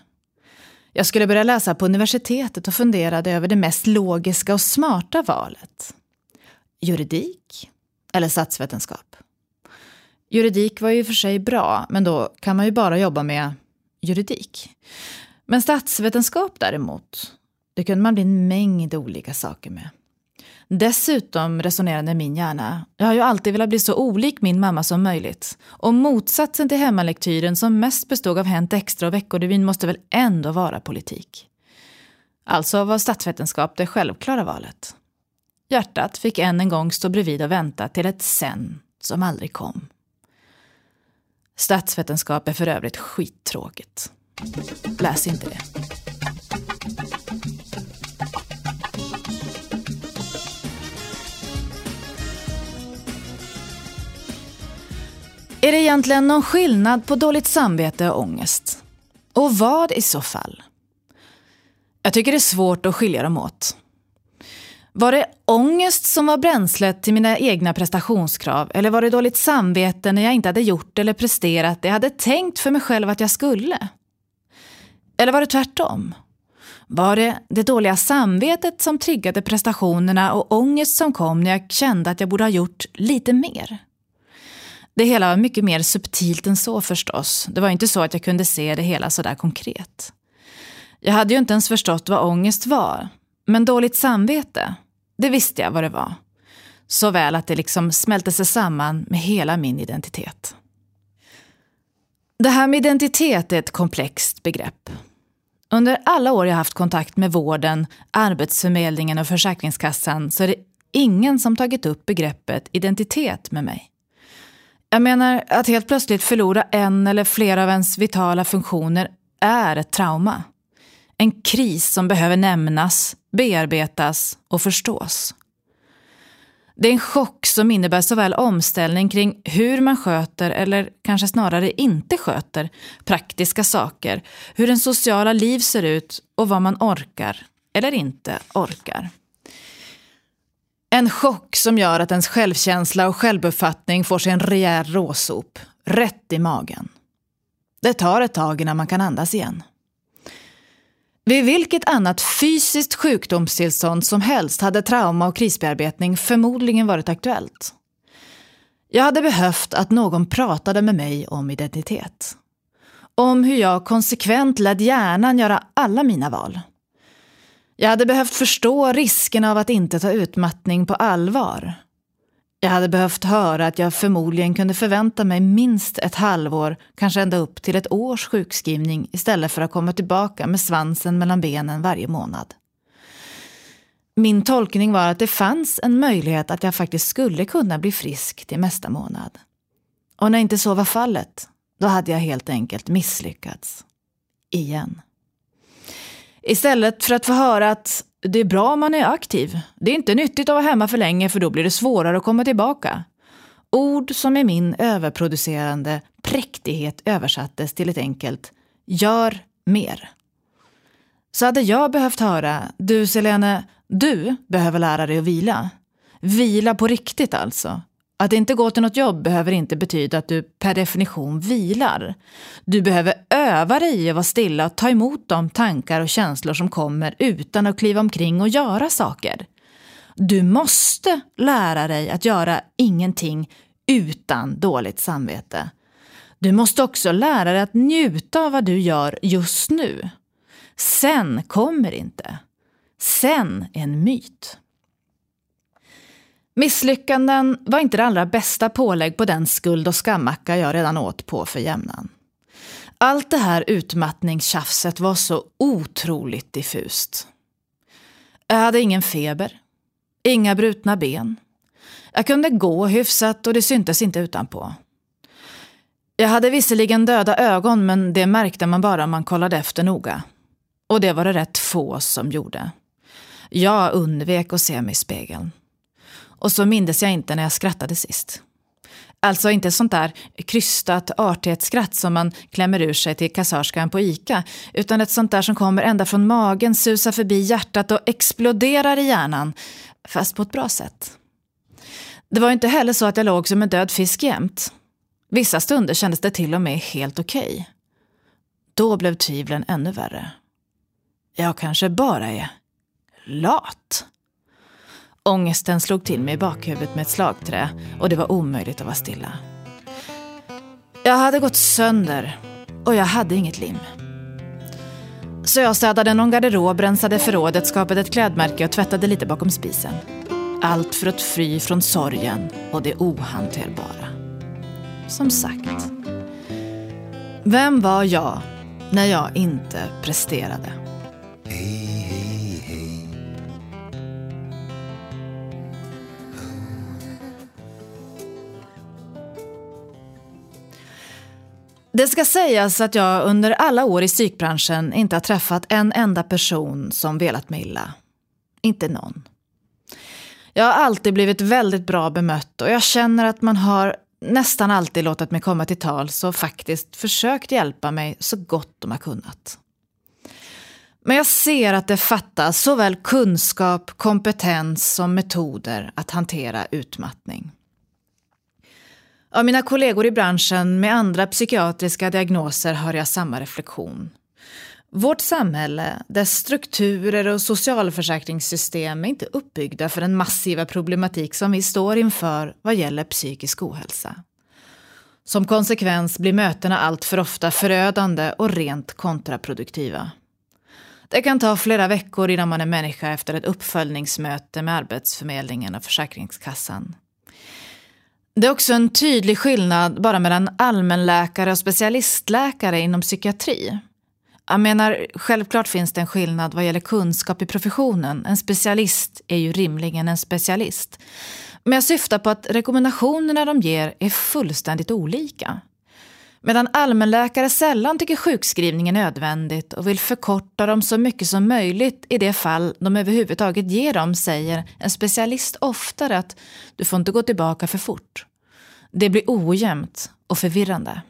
Jag skulle börja läsa på universitetet och funderade över det mest logiska och smarta valet. Juridik eller statsvetenskap? Juridik var ju för sig bra, men då kan man ju bara jobba med juridik. Men statsvetenskap däremot, det kunde man bli en mängd olika saker med. Dessutom resonerade min hjärna, jag har ju alltid velat bli så olik min mamma som möjligt. Och motsatsen till hemmalektyren som mest bestod av Hänt Extra och Veckorevyn måste väl ändå vara politik. Alltså var statsvetenskap det självklara valet. Hjärtat fick än en gång stå bredvid och vänta till ett sen som aldrig kom. Statsvetenskap är för övrigt skittråkigt. Läs inte det. Är det egentligen någon skillnad på dåligt samvete och ångest? Och vad i så fall? Jag tycker det är svårt att skilja dem åt. Var det ångest som var bränslet till mina egna prestationskrav eller var det dåligt samvete när jag inte hade gjort eller presterat det jag hade tänkt för mig själv att jag skulle? Eller var det tvärtom? Var det det dåliga samvetet som triggade prestationerna och ångest som kom när jag kände att jag borde ha gjort lite mer? Det hela var mycket mer subtilt än så förstås. Det var inte så att jag kunde se det hela sådär konkret. Jag hade ju inte ens förstått vad ångest var. Men dåligt samvete, det visste jag vad det var. Så väl att det liksom smälte sig samman med hela min identitet. Det här med identitet är ett komplext begrepp. Under alla år jag haft kontakt med vården, Arbetsförmedlingen och Försäkringskassan så är det ingen som tagit upp begreppet identitet med mig. Jag menar, att helt plötsligt förlora en eller flera av ens vitala funktioner är ett trauma. En kris som behöver nämnas, bearbetas och förstås. Det är en chock som innebär såväl omställning kring hur man sköter, eller kanske snarare inte sköter, praktiska saker, hur ens sociala liv ser ut och vad man orkar eller inte orkar. En chock som gör att ens självkänsla och självuppfattning får sig en rejäl råsop, rätt i magen. Det tar ett tag innan man kan andas igen. Vid vilket annat fysiskt sjukdomstillstånd som helst hade trauma och krisbearbetning förmodligen varit aktuellt. Jag hade behövt att någon pratade med mig om identitet. Om hur jag konsekvent lät hjärnan göra alla mina val. Jag hade behövt förstå risken av att inte ta utmattning på allvar. Jag hade behövt höra att jag förmodligen kunde förvänta mig minst ett halvår, kanske ända upp till ett års sjukskrivning istället för att komma tillbaka med svansen mellan benen varje månad. Min tolkning var att det fanns en möjlighet att jag faktiskt skulle kunna bli frisk till nästa månad. Och när inte så var fallet, då hade jag helt enkelt misslyckats. Igen. Istället för att få höra att det är bra om man är aktiv. Det är inte nyttigt att vara hemma för länge för då blir det svårare att komma tillbaka. Ord som i min överproducerande präktighet översattes till ett enkelt gör mer. Så hade jag behövt höra, du Selene, du behöver lära dig att vila. Vila på riktigt alltså. Att inte gå till något jobb behöver inte betyda att du per definition vilar. Du behöver öva dig i att vara stilla och ta emot de tankar och känslor som kommer utan att kliva omkring och göra saker. Du måste lära dig att göra ingenting utan dåligt samvete. Du måste också lära dig att njuta av vad du gör just nu. Sen kommer inte. Sen är en myt. Misslyckanden var inte det allra bästa pålägg på den skuld och skammacka jag redan åt på för jämnan. Allt det här utmattningstjafset var så otroligt diffust. Jag hade ingen feber, inga brutna ben. Jag kunde gå hyfsat och det syntes inte utanpå. Jag hade visserligen döda ögon men det märkte man bara om man kollade efter noga. Och det var det rätt få som gjorde. Jag undvek att se mig i spegeln. Och så mindes jag inte när jag skrattade sist. Alltså inte sånt där krystat artighetsskratt som man klämmer ur sig till kassörskan på ICA, utan ett sånt där som kommer ända från magen, susar förbi hjärtat och exploderar i hjärnan, fast på ett bra sätt. Det var inte heller så att jag låg som en död fisk jämt. Vissa stunder kändes det till och med helt okej. Okay. Då blev tvivlen ännu värre. Jag kanske bara är lat. Ångesten slog till mig i bakhuvudet med ett slagträ och det var omöjligt att vara stilla. Jag hade gått sönder och jag hade inget lim. Så jag städade någon garderob, rensade förrådet, skapade ett klädmärke och tvättade lite bakom spisen. Allt för att fly från sorgen och det ohanterbara. Som sagt, vem var jag när jag inte presterade? Det ska sägas att jag under alla år i psykbranschen inte har träffat en enda person som velat mig illa. Inte någon. Jag har alltid blivit väldigt bra bemött och jag känner att man har nästan alltid låtit mig komma till tals och faktiskt försökt hjälpa mig så gott de har kunnat. Men jag ser att det fattas såväl kunskap, kompetens som metoder att hantera utmattning. Av mina kollegor i branschen med andra psykiatriska diagnoser har jag samma reflektion. Vårt samhälle, dess strukturer och socialförsäkringssystem är inte uppbyggda för den massiva problematik som vi står inför vad gäller psykisk ohälsa. Som konsekvens blir mötena allt för ofta förödande och rent kontraproduktiva. Det kan ta flera veckor innan man är människa efter ett uppföljningsmöte med Arbetsförmedlingen och Försäkringskassan. Det är också en tydlig skillnad bara mellan allmänläkare och specialistläkare inom psykiatri. Jag menar, självklart finns det en skillnad vad gäller kunskap i professionen. En specialist är ju rimligen en specialist. Men jag syftar på att rekommendationerna de ger är fullständigt olika. Medan allmänläkare sällan tycker sjukskrivning är nödvändigt och vill förkorta dem så mycket som möjligt i det fall de överhuvudtaget ger dem säger en specialist oftare att du får inte gå tillbaka för fort. Det blir ojämnt och förvirrande.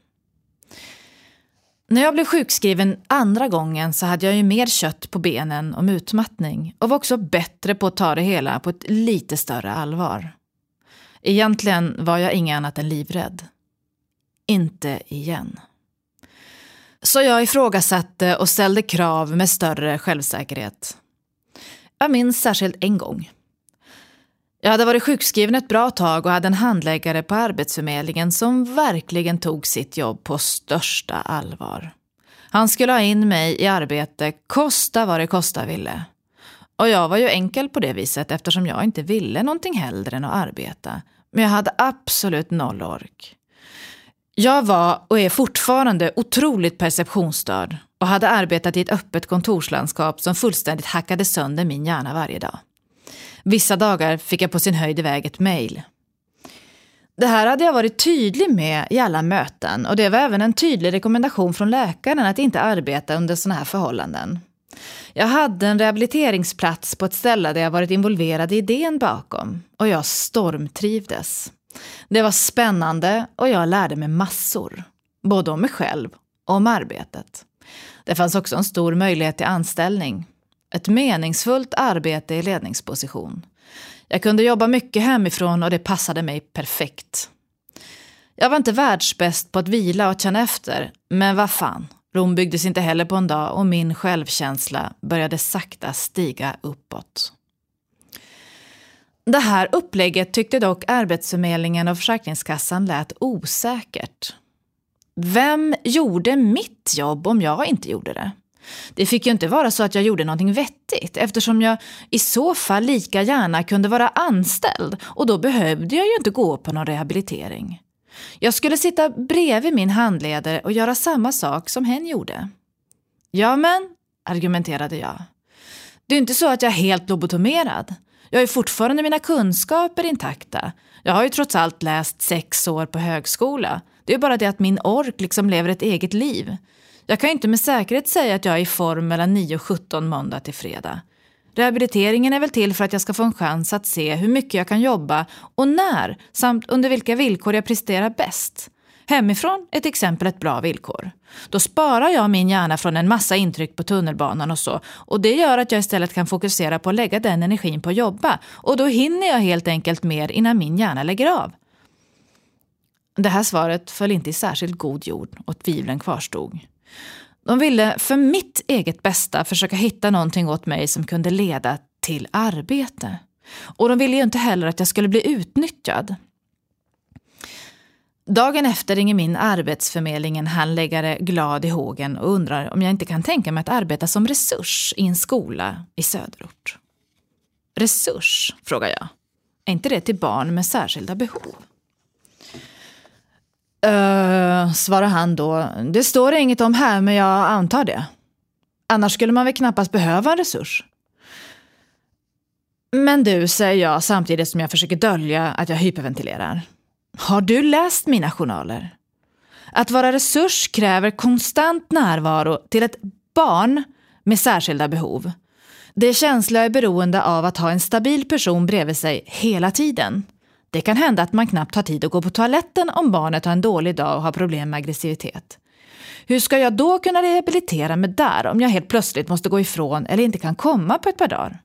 När jag blev sjukskriven andra gången så hade jag ju mer kött på benen om utmattning och var också bättre på att ta det hela på ett lite större allvar. Egentligen var jag inget annat än livrädd. Inte igen. Så jag ifrågasatte och ställde krav med större självsäkerhet. Jag minns särskilt en gång. Jag hade varit sjukskriven ett bra tag och hade en handläggare på Arbetsförmedlingen som verkligen tog sitt jobb på största allvar. Han skulle ha in mig i arbete, kosta vad det kosta ville. Och jag var ju enkel på det viset eftersom jag inte ville någonting hellre än att arbeta. Men jag hade absolut noll ork. Jag var och är fortfarande otroligt perceptionsstörd och hade arbetat i ett öppet kontorslandskap som fullständigt hackade sönder min hjärna varje dag. Vissa dagar fick jag på sin höjd iväg ett mejl. Det här hade jag varit tydlig med i alla möten och det var även en tydlig rekommendation från läkaren att inte arbeta under sådana här förhållanden. Jag hade en rehabiliteringsplats på ett ställe där jag varit involverad i idén bakom och jag stormtrivdes. Det var spännande och jag lärde mig massor. Både om mig själv och om arbetet. Det fanns också en stor möjlighet till anställning. Ett meningsfullt arbete i ledningsposition. Jag kunde jobba mycket hemifrån och det passade mig perfekt. Jag var inte världsbäst på att vila och känna efter, men vad fan. Rom byggdes inte heller på en dag och min självkänsla började sakta stiga uppåt. Det här upplägget tyckte dock Arbetsförmedlingen och Försäkringskassan lät osäkert. Vem gjorde mitt jobb om jag inte gjorde det? Det fick ju inte vara så att jag gjorde någonting vettigt eftersom jag i så fall lika gärna kunde vara anställd och då behövde jag ju inte gå på någon rehabilitering. Jag skulle sitta bredvid min handledare och göra samma sak som hen gjorde. Ja men, argumenterade jag. Det är inte så att jag är helt lobotomerad. Jag har fortfarande mina kunskaper intakta. Jag har ju trots allt läst sex år på högskola. Det är bara det att min ork liksom lever ett eget liv. Jag kan inte med säkerhet säga att jag är i form mellan 9 och 17 måndag till fredag. Rehabiliteringen är väl till för att jag ska få en chans att se hur mycket jag kan jobba och när samt under vilka villkor jag presterar bäst. Hemifrån är till exempel ett bra villkor. Då sparar jag min hjärna från en massa intryck på tunnelbanan och så och det gör att jag istället kan fokusera på att lägga den energin på att jobba och då hinner jag helt enkelt mer innan min hjärna lägger av. Det här svaret föll inte i särskilt god jord och tvivlen kvarstod. De ville för mitt eget bästa försöka hitta någonting åt mig som kunde leda till arbete. Och de ville ju inte heller att jag skulle bli utnyttjad. Dagen efter ringer min arbetsförmedlingen handläggare glad i hågen och undrar om jag inte kan tänka mig att arbeta som resurs i en skola i söderort. Resurs, frågar jag. Är inte det till barn med särskilda behov? Uh, svarar han då. Det står inget om här, men jag antar det. Annars skulle man väl knappast behöva en resurs. Men du, säger jag samtidigt som jag försöker dölja att jag hyperventilerar. Har du läst mina journaler? Att vara resurs kräver konstant närvaro till ett barn med särskilda behov. Det känsliga är beroende av att ha en stabil person bredvid sig hela tiden. Det kan hända att man knappt har tid att gå på toaletten om barnet har en dålig dag och har problem med aggressivitet. Hur ska jag då kunna rehabilitera mig där om jag helt plötsligt måste gå ifrån eller inte kan komma på ett par dagar?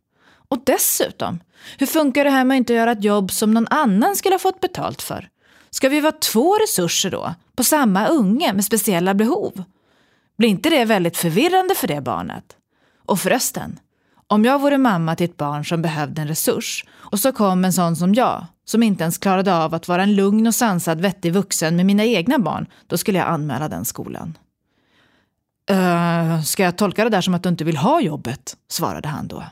Och dessutom, hur funkar det här med att inte göra ett jobb som någon annan skulle ha fått betalt för? Ska vi vara två resurser då, på samma unge med speciella behov? Blir inte det väldigt förvirrande för det barnet? Och förresten, om jag vore mamma till ett barn som behövde en resurs och så kom en sån som jag, som inte ens klarade av att vara en lugn och sansad vettig vuxen med mina egna barn, då skulle jag anmäla den skolan. Uh, ska jag tolka det där som att du inte vill ha jobbet? svarade han då.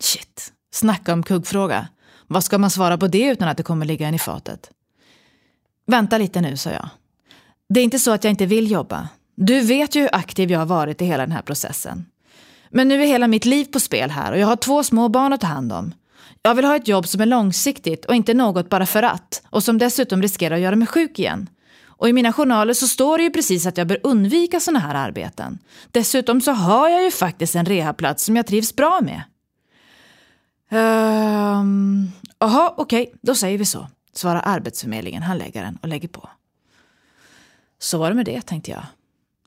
Shit, snacka om kuggfråga. Vad ska man svara på det utan att det kommer ligga en i fatet? Vänta lite nu, sa jag. Det är inte så att jag inte vill jobba. Du vet ju hur aktiv jag har varit i hela den här processen. Men nu är hela mitt liv på spel här och jag har två små barn att ta hand om. Jag vill ha ett jobb som är långsiktigt och inte något bara för att och som dessutom riskerar att göra mig sjuk igen. Och i mina journaler så står det ju precis att jag bör undvika sådana här arbeten. Dessutom så har jag ju faktiskt en rehabplats som jag trivs bra med. Ehm, Jaha, um, okej, okay, då säger vi så, svarar Arbetsförmedlingen, handläggaren och lägger på. Så var det med det, tänkte jag.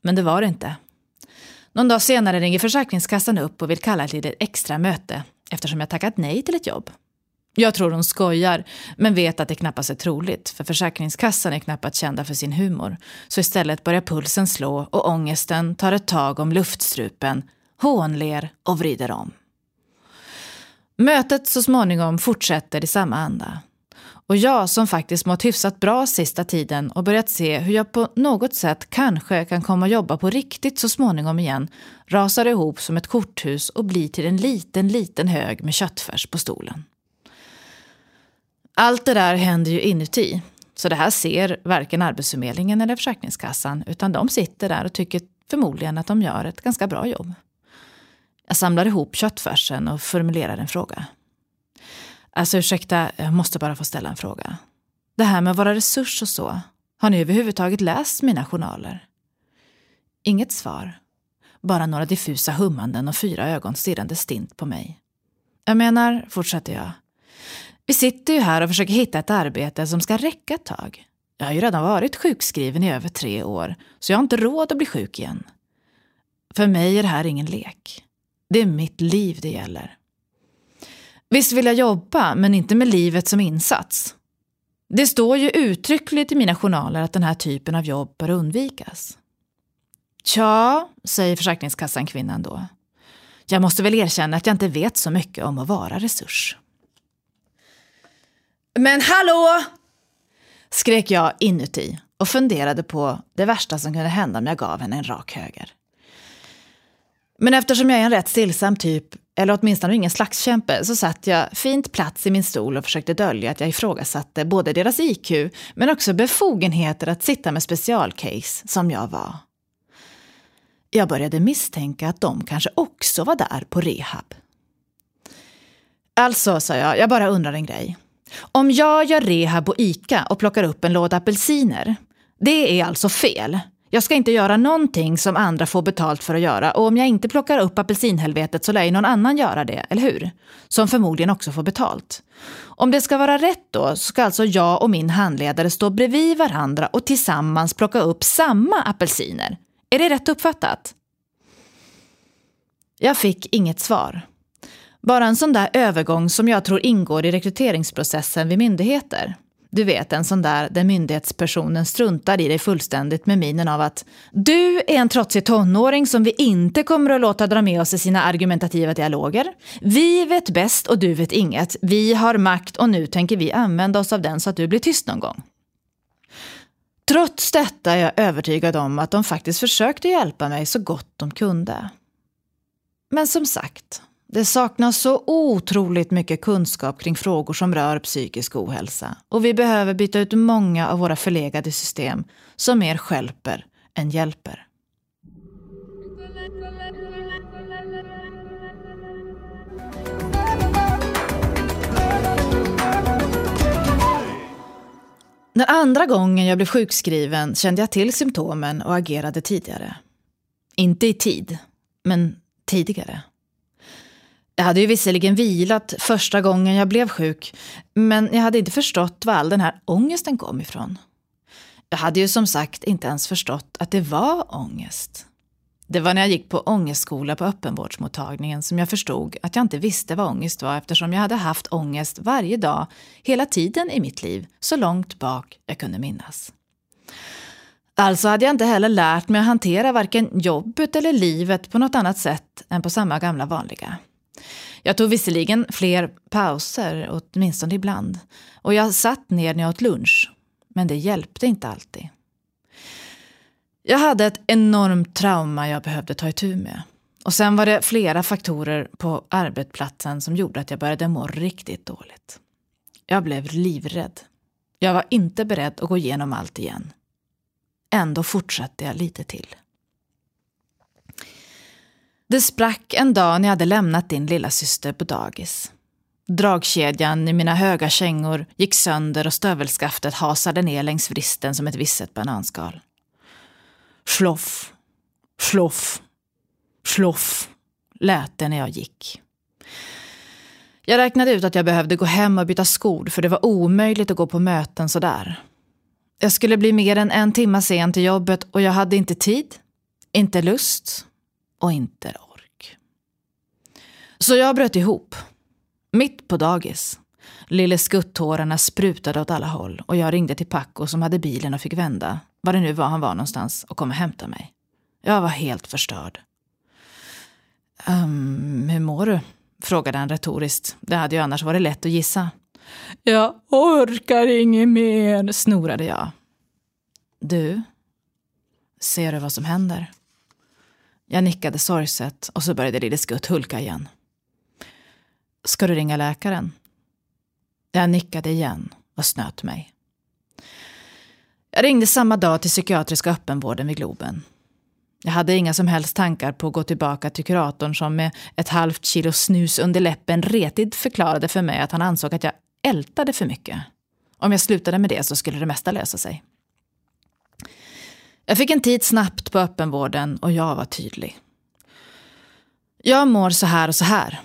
Men det var det inte. Någon dag senare ringer Försäkringskassan upp och vill kalla till ett extra möte eftersom jag tackat nej till ett jobb. Jag tror hon skojar, men vet att det knappast är troligt, för Försäkringskassan är knappast kända för sin humor. Så istället börjar pulsen slå och ångesten tar ett tag om luftstrupen, hånler och vrider om. Mötet så småningom fortsätter i samma anda. Och jag som faktiskt mått hyfsat bra sista tiden och börjat se hur jag på något sätt kanske kan komma och jobba på riktigt så småningom igen rasar ihop som ett korthus och blir till en liten, liten hög med köttfärs på stolen. Allt det där händer ju inuti. Så det här ser varken Arbetsförmedlingen eller Försäkringskassan utan de sitter där och tycker förmodligen att de gör ett ganska bra jobb. Jag samlar ihop köttfärsen och formulerar en fråga. Alltså ursäkta, jag måste bara få ställa en fråga. Det här med våra resurser och så, har ni överhuvudtaget läst mina journaler? Inget svar. Bara några diffusa hummanden och fyra ögon stirrande stint på mig. Jag menar, fortsätter jag, vi sitter ju här och försöker hitta ett arbete som ska räcka ett tag. Jag har ju redan varit sjukskriven i över tre år, så jag har inte råd att bli sjuk igen. För mig är det här ingen lek. Det är mitt liv det gäller. Visst vill jag jobba, men inte med livet som insats. Det står ju uttryckligt i mina journaler att den här typen av jobb bör undvikas. Tja, säger Försäkringskassan kvinnan då. Jag måste väl erkänna att jag inte vet så mycket om att vara resurs. Men hallå! skrek jag inuti och funderade på det värsta som kunde hända om jag gav henne en rak höger. Men eftersom jag är en rätt stillsam typ, eller åtminstone ingen slagskämpe, så satt jag fint plats i min stol och försökte dölja att jag ifrågasatte både deras IQ, men också befogenheter att sitta med specialcase som jag var. Jag började misstänka att de kanske också var där på rehab. Alltså, sa jag, jag bara undrar en grej. Om jag gör rehab på ICA och plockar upp en låda apelsiner, det är alltså fel. Jag ska inte göra någonting som andra får betalt för att göra och om jag inte plockar upp apelsinhelvetet så lär ju någon annan göra det, eller hur? Som förmodligen också får betalt. Om det ska vara rätt då så ska alltså jag och min handledare stå bredvid varandra och tillsammans plocka upp samma apelsiner. Är det rätt uppfattat? Jag fick inget svar. Bara en sån där övergång som jag tror ingår i rekryteringsprocessen vid myndigheter. Du vet, en sån där där myndighetspersonen struntar i dig fullständigt med minen av att du är en trotsig tonåring som vi inte kommer att låta dra med oss i sina argumentativa dialoger. Vi vet bäst och du vet inget. Vi har makt och nu tänker vi använda oss av den så att du blir tyst någon gång. Trots detta är jag övertygad om att de faktiskt försökte hjälpa mig så gott de kunde. Men som sagt, det saknas så otroligt mycket kunskap kring frågor som rör psykisk ohälsa och vi behöver byta ut många av våra förlegade system som mer skälper än hjälper. Den andra gången jag blev sjukskriven kände jag till symptomen och agerade tidigare. Inte i tid, men tidigare. Jag hade ju visserligen vilat första gången jag blev sjuk, men jag hade inte förstått var all den här ångesten kom ifrån. Jag hade ju som sagt inte ens förstått att det var ångest. Det var när jag gick på ångestskola på öppenvårdsmottagningen som jag förstod att jag inte visste vad ångest var eftersom jag hade haft ångest varje dag, hela tiden i mitt liv, så långt bak jag kunde minnas. Alltså hade jag inte heller lärt mig att hantera varken jobbet eller livet på något annat sätt än på samma gamla vanliga. Jag tog visserligen fler pauser, åtminstone ibland. Och jag satt ner när jag åt lunch. Men det hjälpte inte alltid. Jag hade ett enormt trauma jag behövde ta itu med. Och sen var det flera faktorer på arbetsplatsen som gjorde att jag började må riktigt dåligt. Jag blev livrädd. Jag var inte beredd att gå igenom allt igen. Ändå fortsatte jag lite till. Det sprack en dag när jag hade lämnat din lilla syster på dagis. Dragkedjan i mina höga kängor gick sönder och stövelskaftet hasade ner längs vristen som ett visset bananskal. Sloff, sloff, sloff lät det när jag gick. Jag räknade ut att jag behövde gå hem och byta skor för det var omöjligt att gå på möten sådär. Jag skulle bli mer än en timme sen till jobbet och jag hade inte tid, inte lust och inte ork. Så jag bröt ihop. Mitt på dagis. Lille skuttårarna sprutade åt alla håll och jag ringde till Paco som hade bilen och fick vända, var det nu var han var någonstans, och kom och hämta mig. Jag var helt förstörd. Um, hur mår du? frågade han retoriskt. Det hade ju annars varit lätt att gissa. Jag orkar inget mer, snorade jag. Du, ser du vad som händer? Jag nickade sorgset och så började Lille Skutt hulka igen. Ska du ringa läkaren? Jag nickade igen och snöt mig. Jag ringde samma dag till psykiatriska öppenvården vid Globen. Jag hade inga som helst tankar på att gå tillbaka till kuratorn som med ett halvt kilo snus under läppen retigt förklarade för mig att han ansåg att jag ältade för mycket. Om jag slutade med det så skulle det mesta lösa sig. Jag fick en tid snabbt på öppenvården och jag var tydlig. Jag mår så här och så här.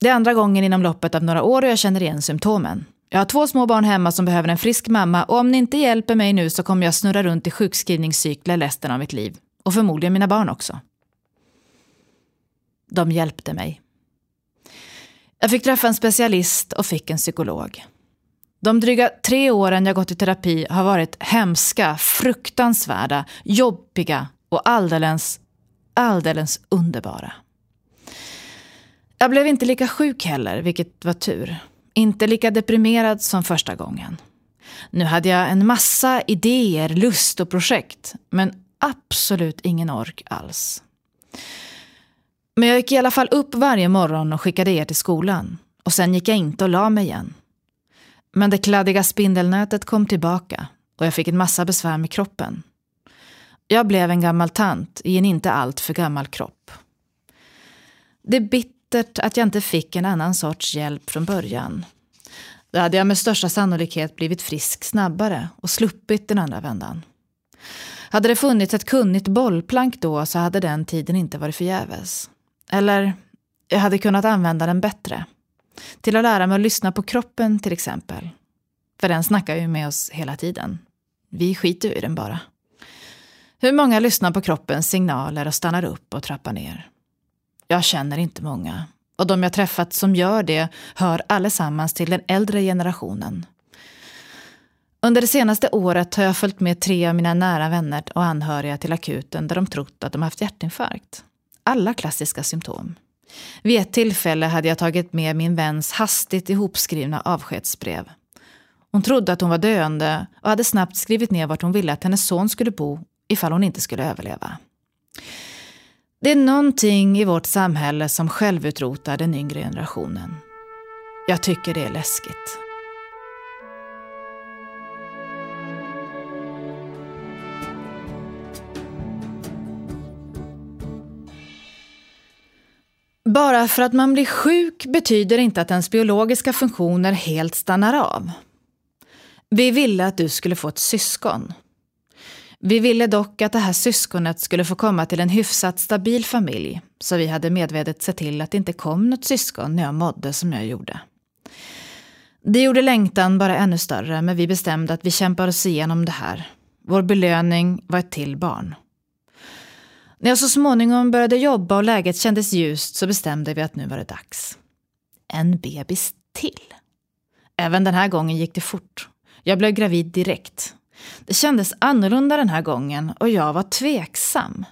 Det är andra gången inom loppet av några år och jag känner igen symptomen. Jag har två små barn hemma som behöver en frisk mamma och om ni inte hjälper mig nu så kommer jag snurra runt i sjukskrivningscykler resten av mitt liv. Och förmodligen mina barn också. De hjälpte mig. Jag fick träffa en specialist och fick en psykolog. De dryga tre åren jag gått i terapi har varit hemska, fruktansvärda, jobbiga och alldeles, alldeles underbara. Jag blev inte lika sjuk heller, vilket var tur. Inte lika deprimerad som första gången. Nu hade jag en massa idéer, lust och projekt. Men absolut ingen ork alls. Men jag gick i alla fall upp varje morgon och skickade er till skolan. Och sen gick jag inte och la mig igen. Men det kladdiga spindelnätet kom tillbaka och jag fick en massa besvär med kroppen. Jag blev en gammal tant i en inte alltför gammal kropp. Det är bittert att jag inte fick en annan sorts hjälp från början. Då hade jag med största sannolikhet blivit frisk snabbare och sluppit den andra vändan. Hade det funnits ett kunnigt bollplank då så hade den tiden inte varit förgäves. Eller, jag hade kunnat använda den bättre. Till att lära mig att lyssna på kroppen till exempel. För den snackar ju med oss hela tiden. Vi skiter ju i den bara. Hur många lyssnar på kroppens signaler och stannar upp och trappar ner? Jag känner inte många. Och de jag träffat som gör det hör allesammans till den äldre generationen. Under det senaste året har jag följt med tre av mina nära vänner och anhöriga till akuten där de trott att de haft hjärtinfarkt. Alla klassiska symptom. Vid ett tillfälle hade jag tagit med min väns hastigt ihopskrivna avskedsbrev. Hon trodde att hon var döende och hade snabbt skrivit ner vart hon ville att hennes son skulle bo ifall hon inte skulle överleva. Det är någonting i vårt samhälle som självutrotar den yngre generationen. Jag tycker det är läskigt. Bara för att man blir sjuk betyder inte att ens biologiska funktioner helt stannar av. Vi ville att du skulle få ett syskon. Vi ville dock att det här syskonet skulle få komma till en hyfsat stabil familj, så vi hade medvetet sett till att det inte kom något syskon när jag mådde som jag gjorde. Det gjorde längtan bara ännu större, men vi bestämde att vi kämpar oss igenom det här. Vår belöning var ett till barn. När jag så småningom började jobba och läget kändes ljust så bestämde vi att nu var det dags. En bebis till. Även den här gången gick det fort. Jag blev gravid direkt. Det kändes annorlunda den här gången och jag var tveksam.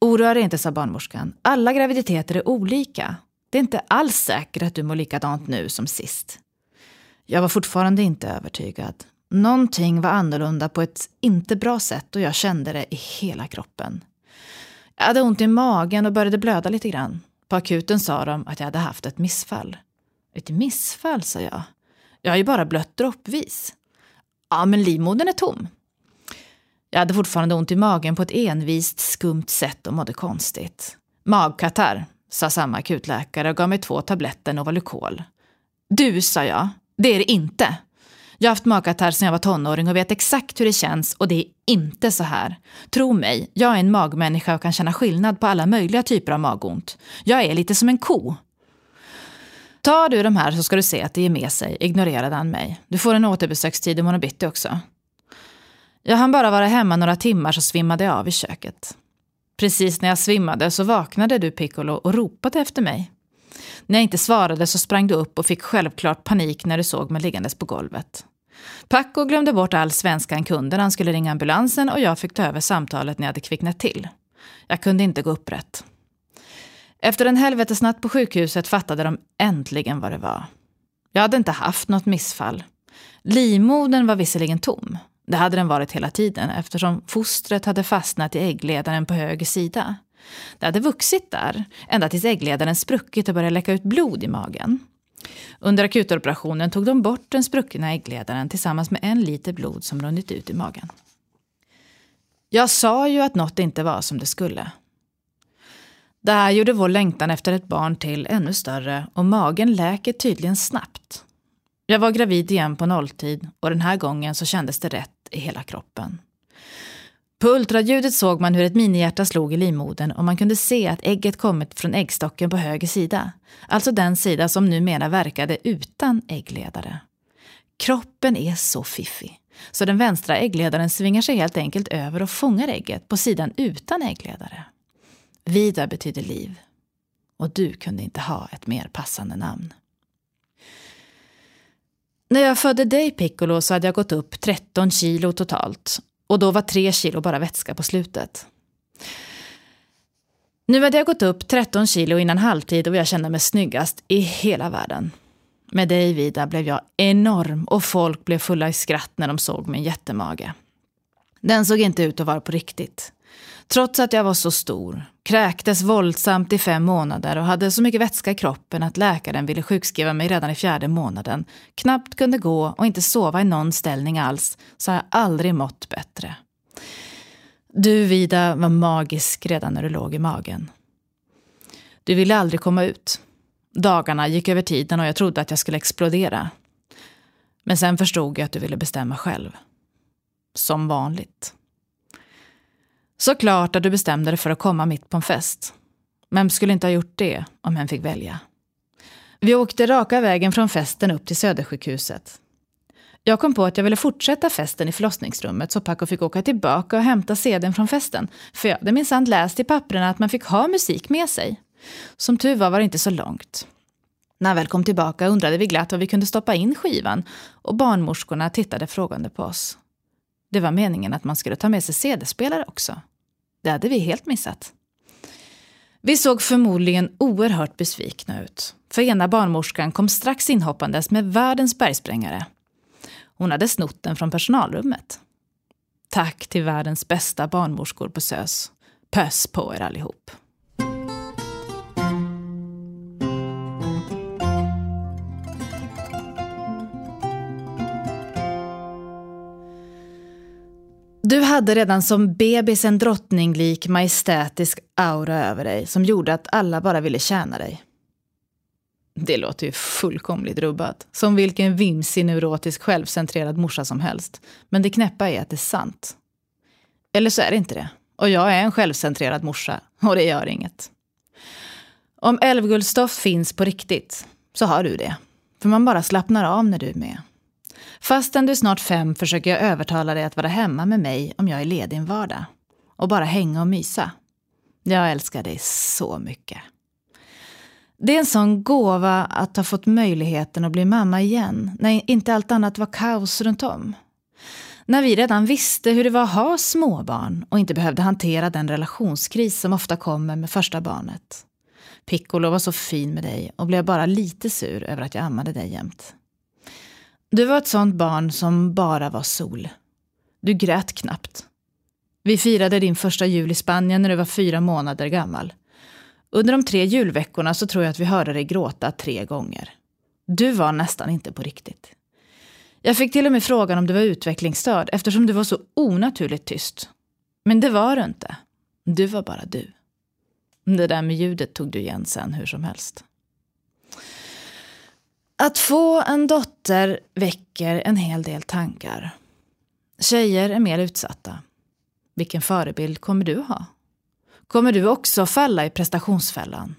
Oroa dig inte, sa barnmorskan. Alla graviditeter är olika. Det är inte alls säkert att du mår likadant nu som sist. Jag var fortfarande inte övertygad. Någonting var annorlunda på ett inte bra sätt och jag kände det i hela kroppen. Jag hade ont i magen och började blöda lite grann. På akuten sa de att jag hade haft ett missfall. Ett missfall, sa jag. Jag har ju bara blött droppvis. Ja, men livmodern är tom. Jag hade fortfarande ont i magen på ett envist skumt sätt och mådde konstigt. Magkatarr, sa samma akutläkare och gav mig två tabletter Novalucol. Du, sa jag. Det är det inte. Jag har haft magkatarr sedan jag var tonåring och vet exakt hur det känns och det är inte så här. Tro mig, jag är en magmänniska och kan känna skillnad på alla möjliga typer av magont. Jag är lite som en ko. Tar du de här så ska du se att det ger med sig, ignorerade han mig. Du får en återbesökstid imorgon bitti också. Jag hann bara vara hemma några timmar så svimmade jag av i köket. Precis när jag svimmade så vaknade du Piccolo och ropade efter mig. När jag inte svarade så sprang du upp och fick självklart panik när du såg mig liggandes på golvet. Paco glömde bort all svenskan kunde när han skulle ringa ambulansen och jag fick ta över samtalet när jag hade kvicknat till. Jag kunde inte gå upprätt. Efter en helvetesnatt på sjukhuset fattade de äntligen vad det var. Jag hade inte haft något missfall. Livmodern var visserligen tom. Det hade den varit hela tiden eftersom fostret hade fastnat i äggledaren på höger sida. Det hade vuxit där, ända tills äggledaren spruckit och började läcka ut blod i magen. Under akutoperationen tog de bort den spruckna äggledaren tillsammans med en liter blod som runnit ut i magen. Jag sa ju att något inte var som det skulle. Det här gjorde vår längtan efter ett barn till ännu större och magen läker tydligen snabbt. Jag var gravid igen på nolltid och den här gången så kändes det rätt i hela kroppen. På ultraljudet såg man hur ett minihjärta slog i livmodern och man kunde se att ägget kommit från äggstocken på höger sida. Alltså den sida som numera verkade utan äggledare. Kroppen är så fiffig. Så den vänstra äggledaren svingar sig helt enkelt över och fångar ägget på sidan utan äggledare. Vida betyder liv. Och du kunde inte ha ett mer passande namn. När jag födde dig Piccolo så hade jag gått upp 13 kilo totalt och då var tre kilo bara vätska på slutet. Nu hade jag gått upp 13 kilo innan halvtid och jag kände mig snyggast i hela världen. Med dig Vida blev jag enorm och folk blev fulla i skratt när de såg min jättemage. Den såg inte ut att vara på riktigt. Trots att jag var så stor, kräktes våldsamt i fem månader och hade så mycket vätska i kroppen att läkaren ville sjukskriva mig redan i fjärde månaden, knappt kunde gå och inte sova i någon ställning alls, så har jag aldrig mått bättre. Du, Vida, var magisk redan när du låg i magen. Du ville aldrig komma ut. Dagarna gick över tiden och jag trodde att jag skulle explodera. Men sen förstod jag att du ville bestämma själv. Som vanligt. Såklart att du bestämde dig för att komma mitt på en fest. Vem skulle inte ha gjort det om hen fick välja? Vi åkte raka vägen från festen upp till Södersjukhuset. Jag kom på att jag ville fortsätta festen i förlossningsrummet så Paco fick åka tillbaka och hämta sedeln från festen. För jag hade minsann läst i papperna att man fick ha musik med sig. Som tur var var det inte så långt. När han väl kom tillbaka undrade vi glatt var vi kunde stoppa in skivan och barnmorskorna tittade frågande på oss. Det var meningen att man skulle ta med sig CD-spelare också. Det hade vi helt missat. Vi såg förmodligen oerhört besvikna ut. För ena barnmorskan kom strax inhoppandes med världens bergsprängare. Hon hade snott den från personalrummet. Tack till världens bästa barnmorskor på SÖS. Pös på er allihop. Du hade redan som bebis en drottninglik majestätisk aura över dig som gjorde att alla bara ville tjäna dig. Det låter ju fullkomligt rubbat. Som vilken vimsig, neurotisk, självcentrerad morsa som helst. Men det knäppa är att det är sant. Eller så är det inte det. Och jag är en självcentrerad morsa. Och det gör inget. Om älvguldstoft finns på riktigt, så har du det. För man bara slappnar av när du är med. Fastän du är snart fem försöker jag övertala dig att vara hemma med mig om jag är ledig en vardag. Och bara hänga och mysa. Jag älskar dig så mycket. Det är en sån gåva att ha fått möjligheten att bli mamma igen, när inte allt annat var kaos runt om. När vi redan visste hur det var att ha småbarn och inte behövde hantera den relationskris som ofta kommer med första barnet. Piccolo var så fin med dig och blev bara lite sur över att jag ammade dig jämt. Du var ett sånt barn som bara var sol. Du grät knappt. Vi firade din första jul i Spanien när du var fyra månader gammal. Under de tre julveckorna så tror jag att vi hörde dig gråta tre gånger. Du var nästan inte på riktigt. Jag fick till och med frågan om du var utvecklingsstörd eftersom du var så onaturligt tyst. Men det var du inte. Du var bara du. Det där med ljudet tog du igen sen hur som helst. Att få en dotter väcker en hel del tankar. Tjejer är mer utsatta. Vilken förebild kommer du ha? Kommer du också falla i prestationsfällan?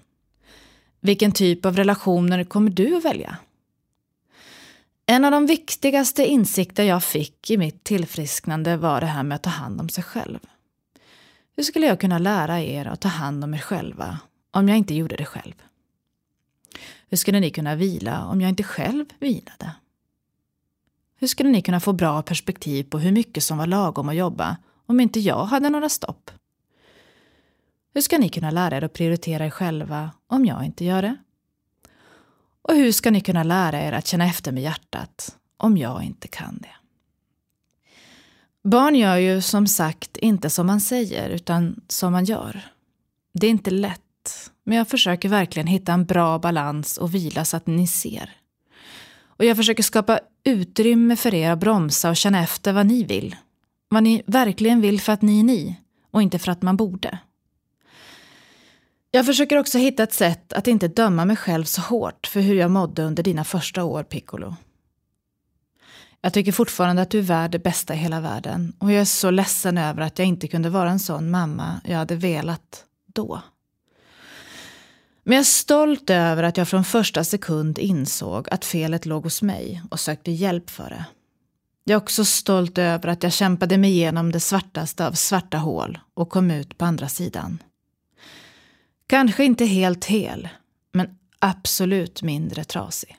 Vilken typ av relationer kommer du att välja? En av de viktigaste insikter jag fick i mitt tillfrisknande var det här med att ta hand om sig själv. Hur skulle jag kunna lära er att ta hand om er själva om jag inte gjorde det själv? Hur skulle ni kunna vila om jag inte själv vilade? Hur skulle ni kunna få bra perspektiv på hur mycket som var lagom att jobba om inte jag hade några stopp? Hur ska ni kunna lära er att prioritera er själva om jag inte gör det? Och hur ska ni kunna lära er att känna efter med hjärtat om jag inte kan det? Barn gör ju som sagt inte som man säger, utan som man gör. Det är inte lätt, men jag försöker verkligen hitta en bra balans och vila så att ni ser. Och jag försöker skapa utrymme för er att bromsa och känna efter vad ni vill. Vad ni verkligen vill för att ni är ni och inte för att man borde. Jag försöker också hitta ett sätt att inte döma mig själv så hårt för hur jag mådde under dina första år, Piccolo. Jag tycker fortfarande att du är värd det bästa i hela världen och jag är så ledsen över att jag inte kunde vara en sån mamma jag hade velat då. Men jag är stolt över att jag från första sekund insåg att felet låg hos mig och sökte hjälp för det. Jag är också stolt över att jag kämpade mig igenom det svartaste av svarta hål och kom ut på andra sidan. Kanske inte helt hel, men absolut mindre trasig.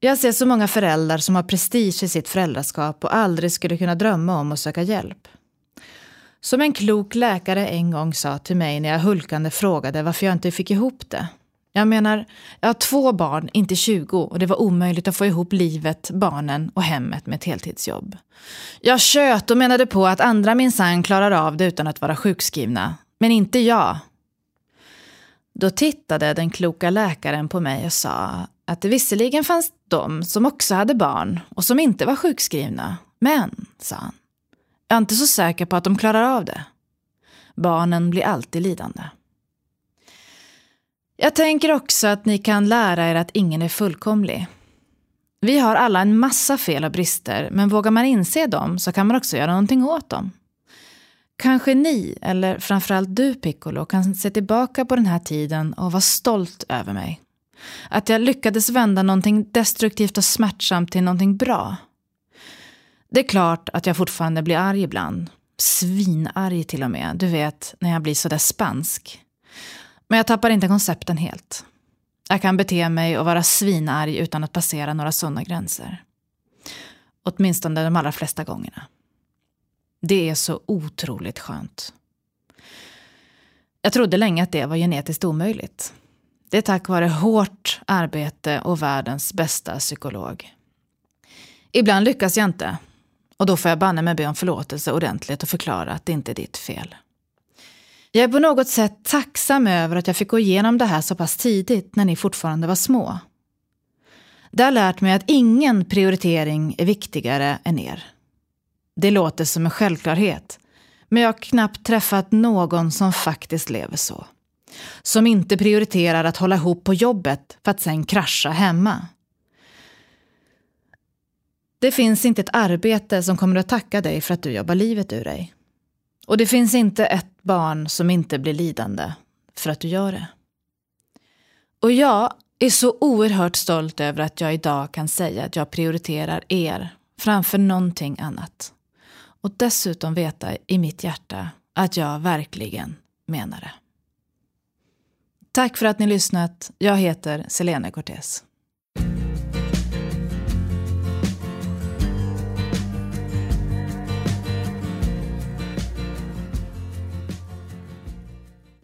Jag ser så många föräldrar som har prestige i sitt föräldraskap och aldrig skulle kunna drömma om att söka hjälp. Som en klok läkare en gång sa till mig när jag hulkande frågade varför jag inte fick ihop det. Jag menar, jag har två barn, inte 20 och det var omöjligt att få ihop livet, barnen och hemmet med ett heltidsjobb. Jag tjöt och menade på att andra minsann klarar av det utan att vara sjukskrivna. Men inte jag. Då tittade den kloka läkaren på mig och sa att det visserligen fanns de som också hade barn och som inte var sjukskrivna. Men, sa han, jag är inte så säker på att de klarar av det. Barnen blir alltid lidande. Jag tänker också att ni kan lära er att ingen är fullkomlig. Vi har alla en massa fel och brister, men vågar man inse dem så kan man också göra någonting åt dem. Kanske ni, eller framförallt du Piccolo, kan se tillbaka på den här tiden och vara stolt över mig. Att jag lyckades vända någonting destruktivt och smärtsamt till någonting bra. Det är klart att jag fortfarande blir arg ibland. Svinarg till och med. Du vet, när jag blir sådär spansk. Men jag tappar inte koncepten helt. Jag kan bete mig och vara svinarg utan att passera några sådana gränser. Åtminstone de allra flesta gångerna. Det är så otroligt skönt. Jag trodde länge att det var genetiskt omöjligt. Det är tack vare hårt arbete och världens bästa psykolog. Ibland lyckas jag inte. Och då får jag banne mig be om förlåtelse ordentligt och förklara att det inte är ditt fel. Jag är på något sätt tacksam över att jag fick gå igenom det här så pass tidigt när ni fortfarande var små. Det har lärt mig att ingen prioritering är viktigare än er. Det låter som en självklarhet, men jag har knappt träffat någon som faktiskt lever så. Som inte prioriterar att hålla ihop på jobbet för att sen krascha hemma. Det finns inte ett arbete som kommer att tacka dig för att du jobbar livet ur dig. Och det finns inte ett barn som inte blir lidande för att du gör det. Och jag är så oerhört stolt över att jag idag kan säga att jag prioriterar er framför någonting annat. Och dessutom veta i mitt hjärta att jag verkligen menar det. Tack för att ni lyssnat. Jag heter Selene Cortez.